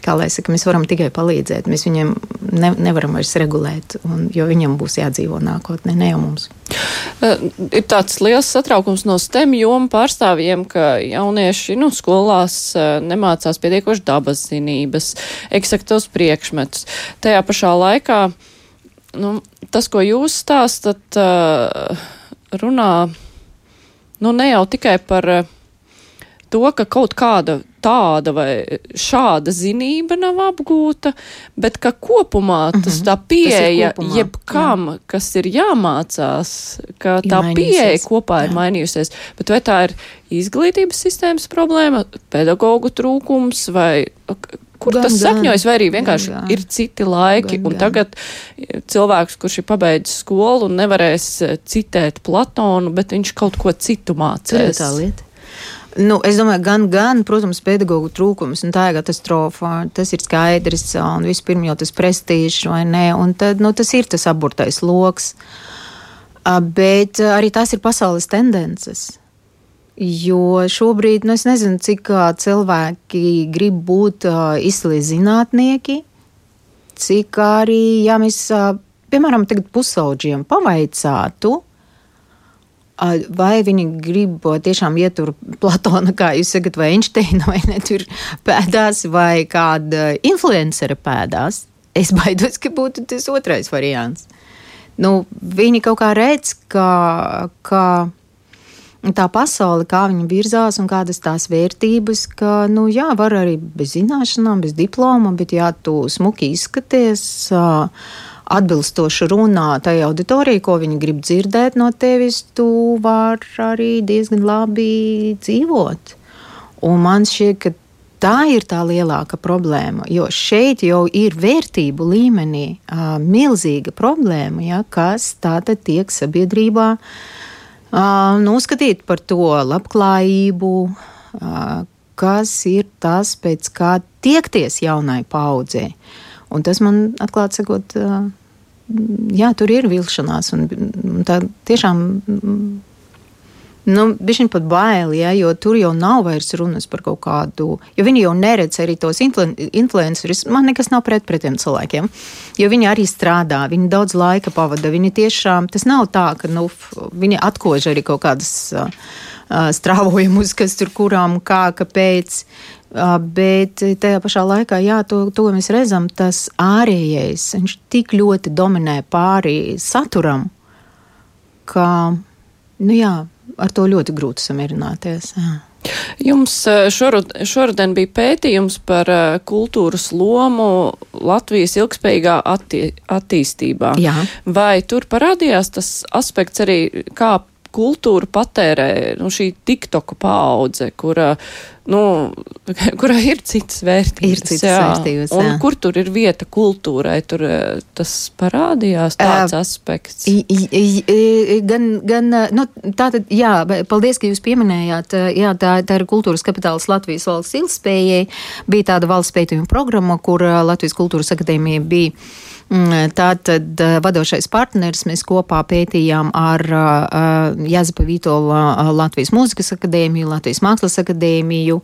kā lai saka, mēs varam tikai palīdzēt. Mēs viņiem ne, nevaram vairs regulēt, un, jo viņam būs jādzīvo nākotnē, ne jau mums. Uh, ir tāds liels satraukums no STEM jomu pārstāvjiem, ka jaunieši nu, skolās uh, nemācās pietiekoši dabas zinības, eksaktos priekšmetus. Tajā pašā laikā nu, tas, ko jūs stāstat, uh, runā nu, ne jau tikai par to, ka kaut kāda tāda vai šāda zinība nav apgūta, bet ka kopumā tas mhm. tā pieeja tas jebkam, jā. kas ir jāmācās, ka tā pieeja kopā jā. ir mainījusies. Bet vai tā ir izglītības sistēmas problēma, pedagoģu trūkums vai kur gan, tas sakņojas, vai arī vienkārši gan, ir citi laiki, gan, un gan. tagad cilvēks, kurš ir pabeidzis skolu un nevarēs citēt Platonu, bet viņš kaut ko citu mācīs. Tā ir tā lieta. Nu, es domāju, gan, gan, protams, pedagoģu trūkums, un tā ir katastrofa. Tas ir skaidrs, un vispirms jau tas prestižs, vai ne? Un tad, nu, tas ir tas aburtais lokus. Bet arī tās ir pasaules tendences. Jo šobrīd, nu, es nezinu, cik cilvēki grib būt izcili zinātnieki, cik arī, ja mēs, piemēram, tagad pusauģiem pavaicātu, vai viņi grib tiešām iet tur Platona, kā jūs sakat, vai Einsteina, vai ne tur pēdās, vai kāda influencera pēdās. Es baidos, ka būtu tas otrais variants. Nu, viņi kaut kā redz, ka, ka tā pasaule, kā viņa virzās un kādas tās vērtības, ka, nu, jā, var arī bez zināšanām, bez diploma, bet jā, tu smuki izskaties. Uh, atbilstoši runā tai auditorijai, ko viņi grib dzirdēt no tevis, tu vari arī diezgan labi dzīvot. Un man šķiet, ka tā ir tā lielākā problēma, jo šeit jau ir vērtību līmenī uh, milzīga problēma, ja, kas tātad tiek sabiedrībā nu, uzskatīt par to labklājību, uh, kas ir tas, pēc kā tiekties jaunai paudzei. Un tas man atklāti sakot, uh, jā, tur ir vilšanās. Un, un tā tiešām. Nu, Viņš ir pat bail, ja, jo tur jau nav vairs runas par kaut kādu. Jo viņi jau neredz arī tos influen influencerus. Man nekas nav pret, pret tiem cilvēkiem. Jo viņi arī strādā, viņi daudz laika pavada. Viņi tiešām tas nav tā, ka nu, viņi atkož arī kaut kādas uh, strāvojumus, kas tur kurām, kā, kāpēc. Bet tajā pašā laikā, jā, to, to mēs redzam, tas ārējais, viņš tik ļoti dominē pāri saturam, ka, nu jā, ar to ļoti grūti samierināties. Jā. Jums šoruden bija pētījums par kultūras lomu Latvijas ilgspējīgā atti attīstībā. Jā. Vai tur parādījās tas aspekts arī, kā kultūru patērē nu, šī tiktoku paudze, kura, nu, [laughs] kurā ir citas vērtības. Ir citas jā. vērtības, jā. Un kur tur ir vieta kultūrai, tur eh, tas parādījās tāds uh, aspekts. Gan, gan, nu, tātad, jā, paldies, ka jūs pieminējāt, jā, tā, tā ir kultūras kapitāls Latvijas valsts ilgspējai. Bija tāda valsts pētījuma programma, kur Latvijas kultūras akadēmija bija tātad eh, vadošais partneris mēs kopā pētījām ar eh, Jāzepa Vītola eh, Latvijas Mūzikas akadēmiju, Latvijas Mākslas akadēmiju,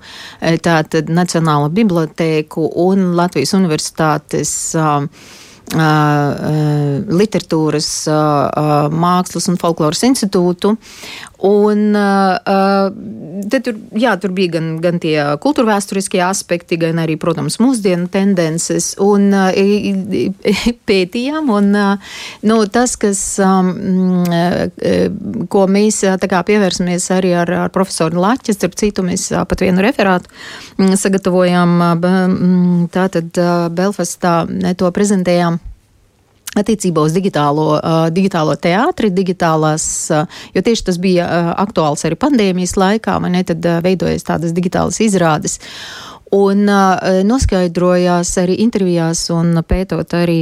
tātad Nacionālo bibliotēku un Latvijas universitātes literatūras, mākslas un folkloras institūtu. Un tad tur, jā, tur bija gan, gan tie kultūrvēturiskie aspekti, gan arī, protams, mūsdienu tendences. Un pētījām, un nu, tas, kas, ko mēs kā, pievērsamies arī ar, ar profesoru Laķis, starp citu, mēs pat vienu referātu sagatavojām tātad Belfastā, to prezentējām attiecībā uz digitālo, uh, digitālo teātri, digitālās, uh, jo tieši tas bija uh, aktuāls arī pandēmijas laikā, man ne tad uh, veidojas tādas digitālas izrādes. Un uh, noskaidrojās arī intervijās un pētot arī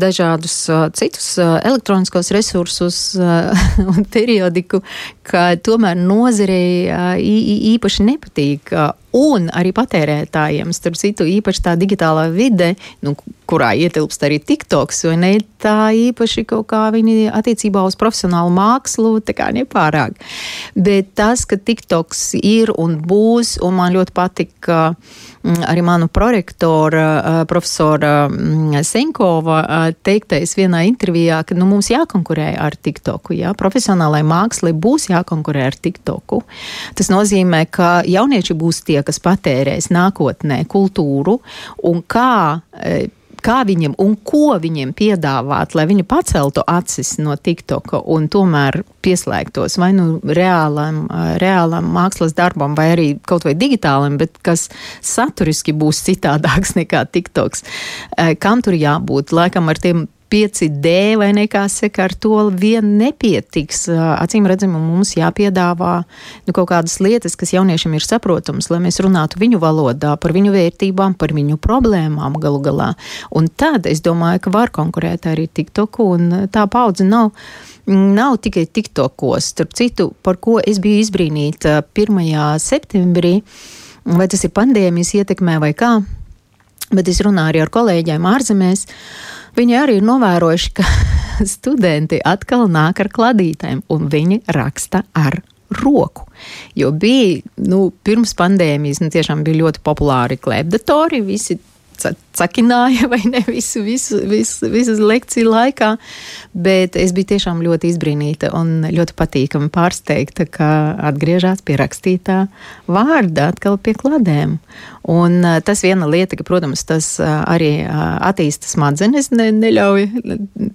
dažādus uh, citus uh, elektroniskos resursus uh, [laughs] un periodiku, ka tomēr nozarei uh, īpaši nepatīk. Uh, un arī patērētājiem, starp citu, īpaši tā digitālā vide, nu, kurā ietilpst arī TikToks, vai ne, tā īpaši kaut kā viņi attiecībā uz profesionālu mākslu, nepārāk. Bet tas, ka TikToks ir un būs, un man ļoti patika mm, arī manu prorektora, profesora mm, Senkova teiktais vienā intervijā, ka nu, mums jākonkurē ar TikToku, jā, profesionālai mākslai būs jākonkurē ar TikToku. Tas nozīmē, ka jaunieši būs tie, kas patērēs nākotnē kultūru un kā e, kā viņiem un ko viņiem piedāvāt, lai viņi paceltu acis no TikToka un tomēr pieslēgtos vai nu reālam, reālam mākslas darbam, vai arī kaut vai digitālam, bet kas saturiski būs citādāks [laughs] nekā TikToks. E, kam tur jābūt? Laikam ar tiem 5D vai nekā saka, ar to vien nepietiks. Acīm redzam, mums jāpiedāvā nu, kaut kādas lietas, kas jauniešiem ir saprotamas, lai mēs runātu viņu valodā, par viņu vērtībām, par viņu problēmām galu galā. Un tad es domāju, ka var konkurēt arī TikToku, un tā paudze nav nav tikai TikTokos. Starp citu, par ko es biju izbrīnīta 1. septembrī, vai tas ir pandēmijas ietekmē vai kā, bet es runāju arī ar kolēģiem ārzemēs. Viņi arī ir novērojuši, ka [laughs] studenti atkal nāk ar kladītēm, un viņi raksta ar roku. Jo bija, nu, pirms pandēmijas, nu, tiešām bija ļoti populāri klēpdatori, visi cakināja vai ne visu, visu, visu, visu lekciju laikā, bet es biju tiešām ļoti izbrīnīta un ļoti patīkami pārsteigta, ka atgriežas pie rakstītā vārda atkal pie kladēm. Un tas viena lieta, ka, protams, tas arī attīsta smadzenes, ne, neļauj,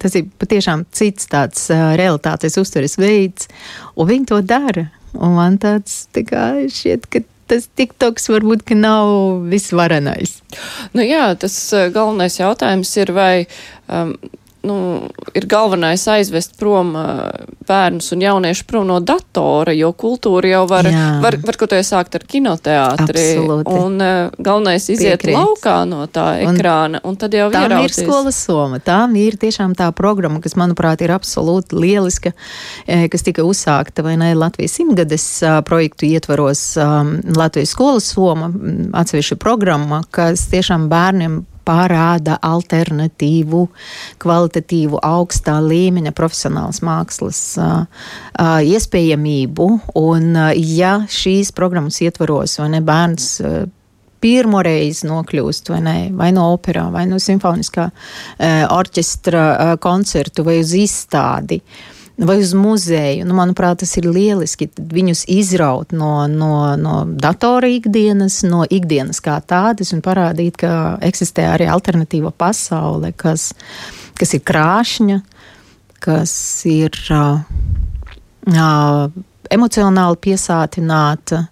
tas ir patiešām cits tāds realitātes uztveres veids, un viņi to dara. Un man tāds tā kā šķiet, ka tas TikToks varbūt nav visvarenais. Nu jā, tas eh, galvenais jautājums ir, vai um, nu, ir galvenais aizvest prom bērnus un jauniešu prom no datora, jo kultūra jau var, Jā. var, var ko sākt ar kinoteātri. Absolūti. Un galvenais iziet Piekrīt. laukā no tā ekrāna, un, un tad jau ir ir skolas soma. Tā ir tiešām tā programma, kas, manuprāt, ir absolūti lieliska, kas tika uzsākta vai ne Latvijas simtgades projektu ietvaros Latvijas skolas soma, atsevišķa programma, kas tiešām bērniem parāda alternatīvu, kvalitatīvu, augstā līmeņa profesionālas mākslas iespējamību. Un, ja šīs programmas ietvaros vai ne bērns pirmo reizi nokļūst vai, ne, vai no operā, vai no simfoniskā uh, orķestra uh, koncertu vai uz izstādi. Uh, vai uz muzeju. Nu, manuprāt, tas ir lieliski viņus izraut no, no, no datora ikdienas, no ikdienas kā tādas un parādīt, ka eksistē arī alternatīva pasaule, kas, kas ir krāšņa, kas ir uh, uh, emocionāli piesātināta.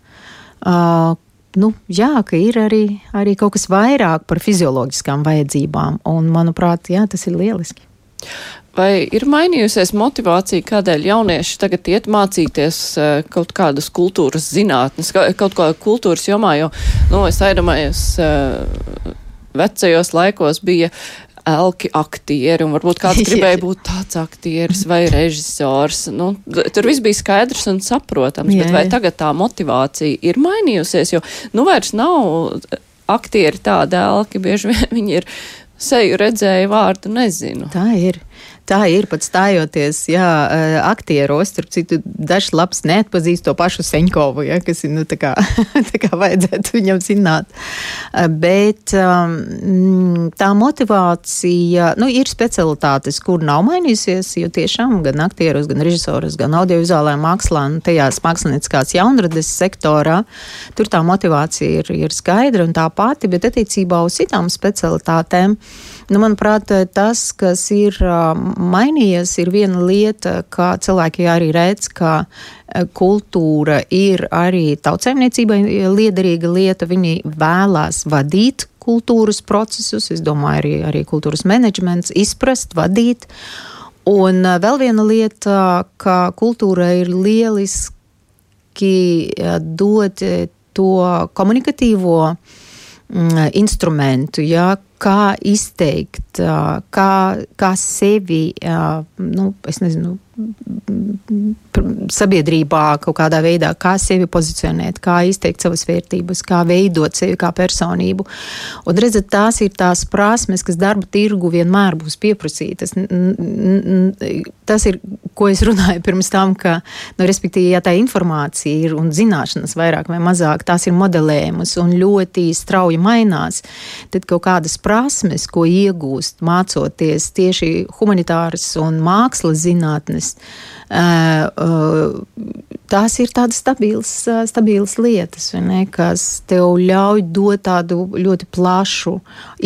uh, nu, jā, ka ir arī, arī kaut kas vairāk par fizioloģiskām vajadzībām. Un, manuprāt, jā, tas ir lieliski. Vai ir mainījusies motivācija, kādēļ jaunieši tagad iet mācīties uh, kaut kādas kultūras zinātnes, kaut kā kultūras jomā, jo, nu, es aizdomājos, uh, vecajos laikos bija elki aktieri, un varbūt kāds [laughs] gribēja būt tāds aktieris vai režisors. Nu, tur viss bija skaidrs un saprotams, jā, bet vai tagad tā motivācija ir mainījusies, jo nu vairs nav aktieri tādi elki, bieži vien viņi ir seju redzēju vārdu nezinu. Tā ir. Tā ir pat stājoties, jā, aktieros, starp citu, dažs labs neatpazīst to pašu Seņkovu, ja, kas ir, nu, tā kā, [laughs] tā kā vajadzētu viņam zināt. Bet um, tā motivācija, nu, ir specialitātes, kur nav mainījusies, jo tiešām gan aktieros, gan režisoros, gan audiovizuālajā mākslā, un tajās mākslinieckās jaunrades sektorā, tur tā motivācija ir, ir skaidra un tā pati, bet attiecībā uz citām specialitātēm, nu, manuprāt, tas, kas ir mainījies, ir viena lieta, kā cilvēki arī redz, ka kultūra ir arī tautsēmniecībai liederīga lieta. Viņi vēlās vadīt kultūras procesus, es domāju, arī, arī kultūras menedžments, izprast, vadīt. Un vēl viena lieta, ka kultūra ir lieliski dot to komunikatīvo instrumentu, ja, kā izteikt, kā, kā sevi, nu, es nezinu, sabiedrībā kaut kādā veidā, kā sevi pozicionēt, kā izteikt savas vērtības, kā veidot sevi kā personību. Un redzat, tās ir tās prasmes, kas darba tirgu vienmēr būs pieprasītas. Tas ir, ko es runāju pirms tam, ka, nu, respektīvi, ja tā informācija ir un zināšanas vairāk vai mazāk, tās ir modelējumas un ļoti strauji mainās, tad kaut kādas prasmes, ko iegūst mācoties tieši humanitāras un mākslas zinātnes, tās ir tādas stabilas, stabilas lietas, ne, kas tev ļauj dot tādu ļoti plašu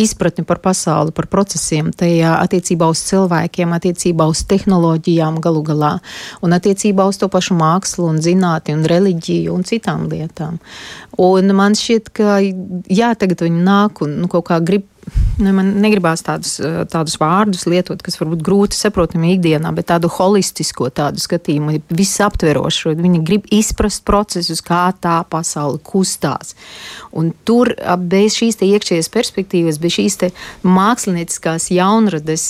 izpratni par pasauli, par procesiem, tajā attiecībā uz cilvēkiem, attiecībā uz tehnoloģijām galu galā, un attiecībā uz to pašu mākslu un zinātni un reliģiju un citām lietām. Un man šķiet, ka jā, tagad viņi nāk un nu, kaut kā grib ne, man negribās tādus, eh, tādus vārdus lietot, kas varbūt grūti saprotami ikdienā, bet tādu holistisko tādu skatījumu, visaptverošu. Viņi grib izprast procesus, kā tā pasaule kustās. Un tur bez šīs iekšējās perspektīvas, bez šīs mākslinieckās jaunrades.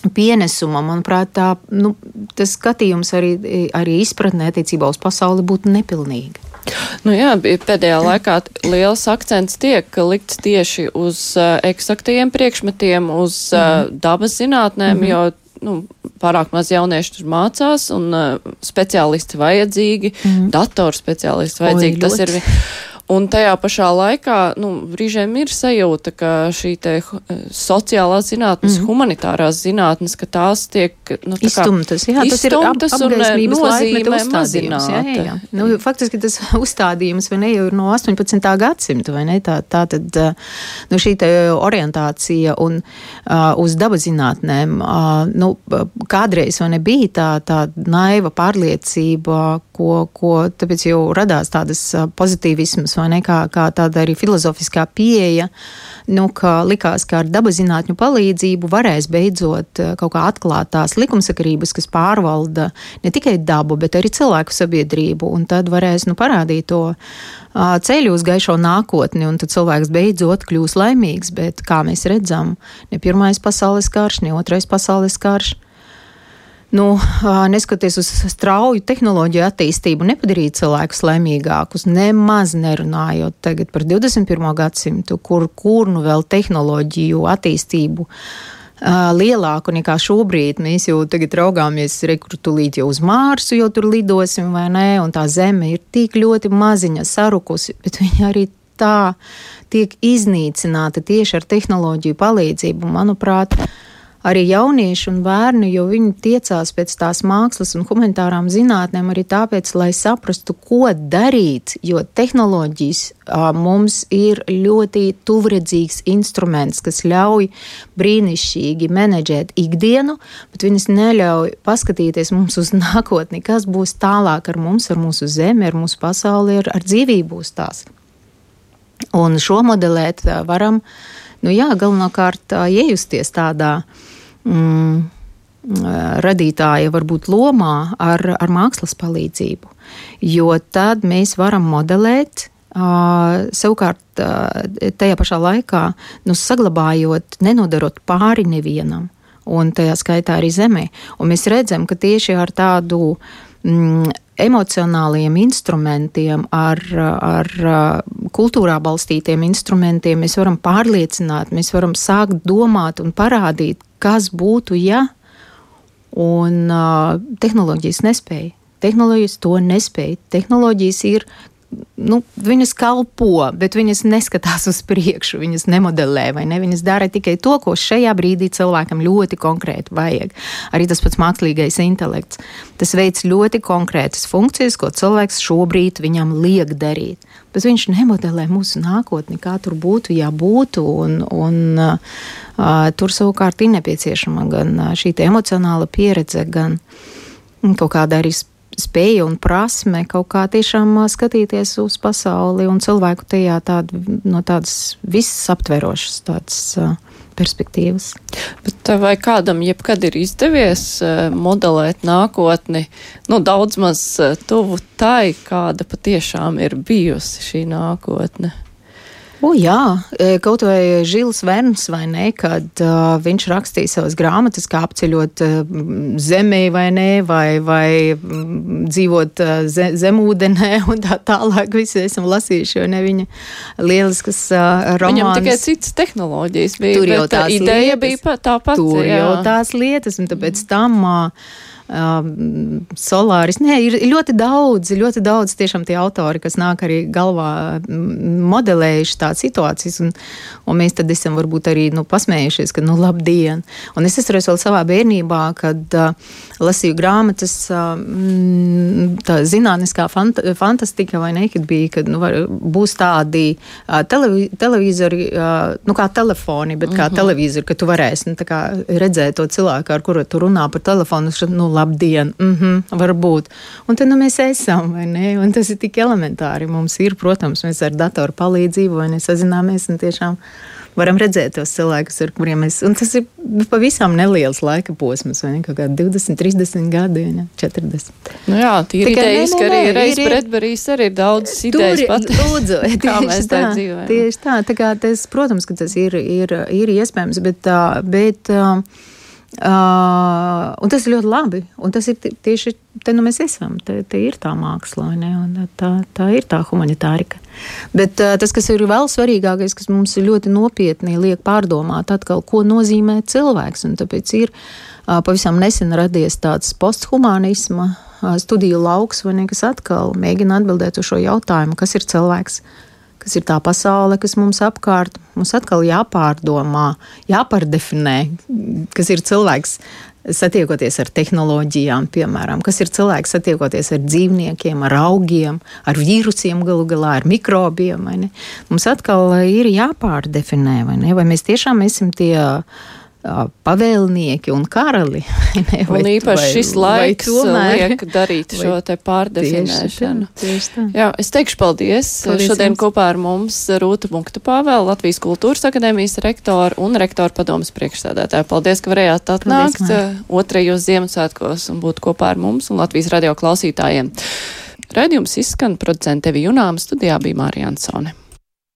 Pienesuma, manuprāt, tā, nu, tas skatījums arī, arī izpratnē attiecībā uz pasauli būtu nepilnīgi. Nu jā, pēdējā laikā liels akcents tiek likts tieši uz uh, eksaktajiem priekšmetiem, uz uh, mm -hmm. dabas zinātnēm, mm -hmm. jo nu, pārāk maz jauniešu tur mācās un uh, speciālisti vajadzīgi, mm -hmm. datorspeciālisti vajadzīgi. Oi, Tas ir. Un tajā pašā laikā nu, brīžiem ir sajūta, ka šī sociālās zinātnes, mm. humanitārās zinātnes, ka tās tiek nu, tā izstumtas. Jā, tas ir ap, apgaismības laikmeta uzstādījums. Jā, jā, jā. Nu, faktiski tas [laughs] uzstādījums vai ne jau ir no 18. gadsimta, vai ne? Tā, tā tad nu, šī orientācija un uh, uz dabas zinātnēm, uh, nu, kādreiz vai ne bija tā, tā naiva pārliecība, ko, ko tāpēc jau radās tādas pozitīvismas vai ne, kā, kā tāda arī filozofiskā pieeja, nu, ka likās, ka ar dabazinātņu palīdzību varēs beidzot kaut kā atklāt tās likumsakarības, kas pārvalda ne tikai dabu, bet arī cilvēku sabiedrību, un tad varēs, nu, parādīt to ceļu uz gaišo nākotni, un tad cilvēks beidzot kļūs laimīgs, bet, kā mēs redzam, ne pirmais pasaules karš, ne otrais pasaules karš, nu, neskatoties uz strauju tehnoloģiju attīstību, nepadarīja cilvēkus laimīgākus, nemaz nerunājot tagad par 21. gadsimtu, kur, kur nu vēl tehnoloģiju attīstību lielāku nekā šobrīd. Mēs jau tagad raugāmies rekrutulīt jau uz Mārsu, jo tur lidosim vai nē, un tā zeme ir tik ļoti maziņa, sarukusi, bet viņa arī tā tiek iznīcināta tieši ar tehnoloģiju palīdzību. Manuprāt, arī jaunieši un bērni, jo viņi tiecās pēc tās mākslas un humanitārām zinātnēm arī tāpēc, lai saprastu, ko darīt, jo tehnoloģijas mums ir ļoti tuvredzīgs instruments, kas ļauj brīnišķīgi menedžēt ikdienu, bet viņas neļauj paskatīties mums uz nākotni, kas būs tālāk ar mums, ar mūsu zemi, ar mūsu pasauli, ar, ar dzīvību uz tās. Un šo modelēt varam, nu jā, galvenokārt iejusties tādā mm, radītāja varbūt lomā ar, ar mākslas palīdzību, jo tad mēs varam modelēt Uh, savukārt, uh, tajā pašā laikā nu, saglabājot, nenodarot pāri nevienam, un tajā skaitā arī zemē. Un mēs redzam, ka tieši ar tādu mm, emocionāliem instrumentiem, ar, ar kultūrā balstītiem instrumentiem mēs varam pārliecināt, mēs varam sākt domāt un parādīt, kas būtu, ja, un uh, tehnoloģijas nespēja. Tehnoloģijas to nespēja. Tehnoloģijas ir nu, viņas kalpo, bet viņas neskatās uz priekšu, viņas nemodelē vai ne. Viņas dara tikai to, ko šajā brīdī cilvēkam ļoti konkrēti vajag. Arī tas pats mākslīgais intelekts. Tas veids ļoti konkrētas funkcijas, ko cilvēks šobrīd viņam liek darīt. Bet viņš nemodelē mūsu nākotni, kā tur būtu, ja būtu. Un, un, uh, tur savukārt ir nepieciešama gan šī emocionāla pieredze, gan kaut kāda arī spēja un prasme kaut kā tiešām skatīties uz pasauli un cilvēku tajā tād, no tādas visaptverošas tādas perspektīvas. Bet vai kādam jebkad ir izdevies modelēt nākotni, nu daudz maz tuvu tai, kāda patiešām ir bijusi šī nākotne? O, jā, e, kaut vai Žils Verns, vai ne, kad uh, viņš rakstīja savas grāmatas, kā apceļot uh, zemē, vai ne, vai, vai mm, dzīvot uh, ze, zemūdenē, [laughs] un tā tālāk. Visi esam lasījuši, jo ne viņa lieliskas uh, romānas. Viņam tikai citas tehnoloģijas bija, tur jau tās ideja lietas, bija tā pati. Tur jā. jau tās lietas, un tāpēc tam. Uh, um, solāris. Nē, ir ļoti daudz, ļoti daudz tiešām tie autori, kas nāk arī galvā modelējuši tādas situācijas, un, un mēs tad esam varbūt arī nu, pasmējušies, ka, nu, labdien! Un es atceros vēl savā bērnībā, kad uh, lasīju grāmatas, uh, tā zinātniskā fant fantastika, vai ne, kad bija, kad nu, var, būs tādi uh, televi televizori, uh, nu, kā telefoni, bet kā mm -hmm. televizori, ka tu varēsi nu, redzēt to cilvēku, ar kuru tu runā par telefonu, nu, labdien, mm -hmm, varbūt. Un tad nu, mēs esam, vai ne? Un tas ir tik elementāri. Mums ir, protams, mēs ar datoru palīdzību vai nesazināmies un tiešām varam redzēt tos cilvēkus, ar kuriem mēs. Un tas ir pavisam neliels laika posms, vai ne? Kaut kādi 20, 30 gadi, ne? 40. Nu jā, tīri idejas, ka arī reiz Bredberīs arī ir daudz idejas pat. Lūdzu, [laughs] kā mēs tā dzīvojam. Tieši tā, tā kā tas, protams, ka tas ir, ir, ir iespējams, bet, bet Uh, un tas ir ļoti labi. Un tas ir tieši te, nu mēs esam. Te, te ir tā māksla, tā, tā ir tā humanitārika. Bet uh, tas, kas ir vēl svarīgākais, kas mums ļoti nopietni liek pārdomāt, atkal, ko nozīmē cilvēks. Un tāpēc ir uh, pavisam nesen radies tāds posthumanisma uh, studiju lauks, ne, kas atkal mēģina atbildēt uz šo jautājumu, kas ir cilvēks kas ir tā pasaule, kas mums apkārt. Mums atkal jāpārdomā, jāpārdefinē, kas ir cilvēks. Satiekoties ar tehnoloģijām, piemēram, kas ir cilvēks satiekoties ar dzīvniekiem, ar augiem, ar vīrusiem, galu galā ar mikrobiem. Mums atkal ir jāpārdefinē, vai, ne? vai mēs tiešām esam tie uh, pavēlnieki un karali. [laughs] Ne, vai, un īpaši vai, šis laiks tomēr, liek [laughs] darīt šo te pārdefinēšanu. Tieši tā, tieši tā. Jā, es teikšu paldies. paldies Šodien jums. kopā ar mums Rūta Punkta Pāvēla, Latvijas kultūras akadēmijas rektora un rektora padomas priekšstādātāja. Paldies, ka varējāt atnākt paldies, otrajos Ziemassvētkos un būt kopā ar mums un Latvijas radio klausītājiem. Raidījums izskan producente Evi Junām, studijā bija Mārija Ansone.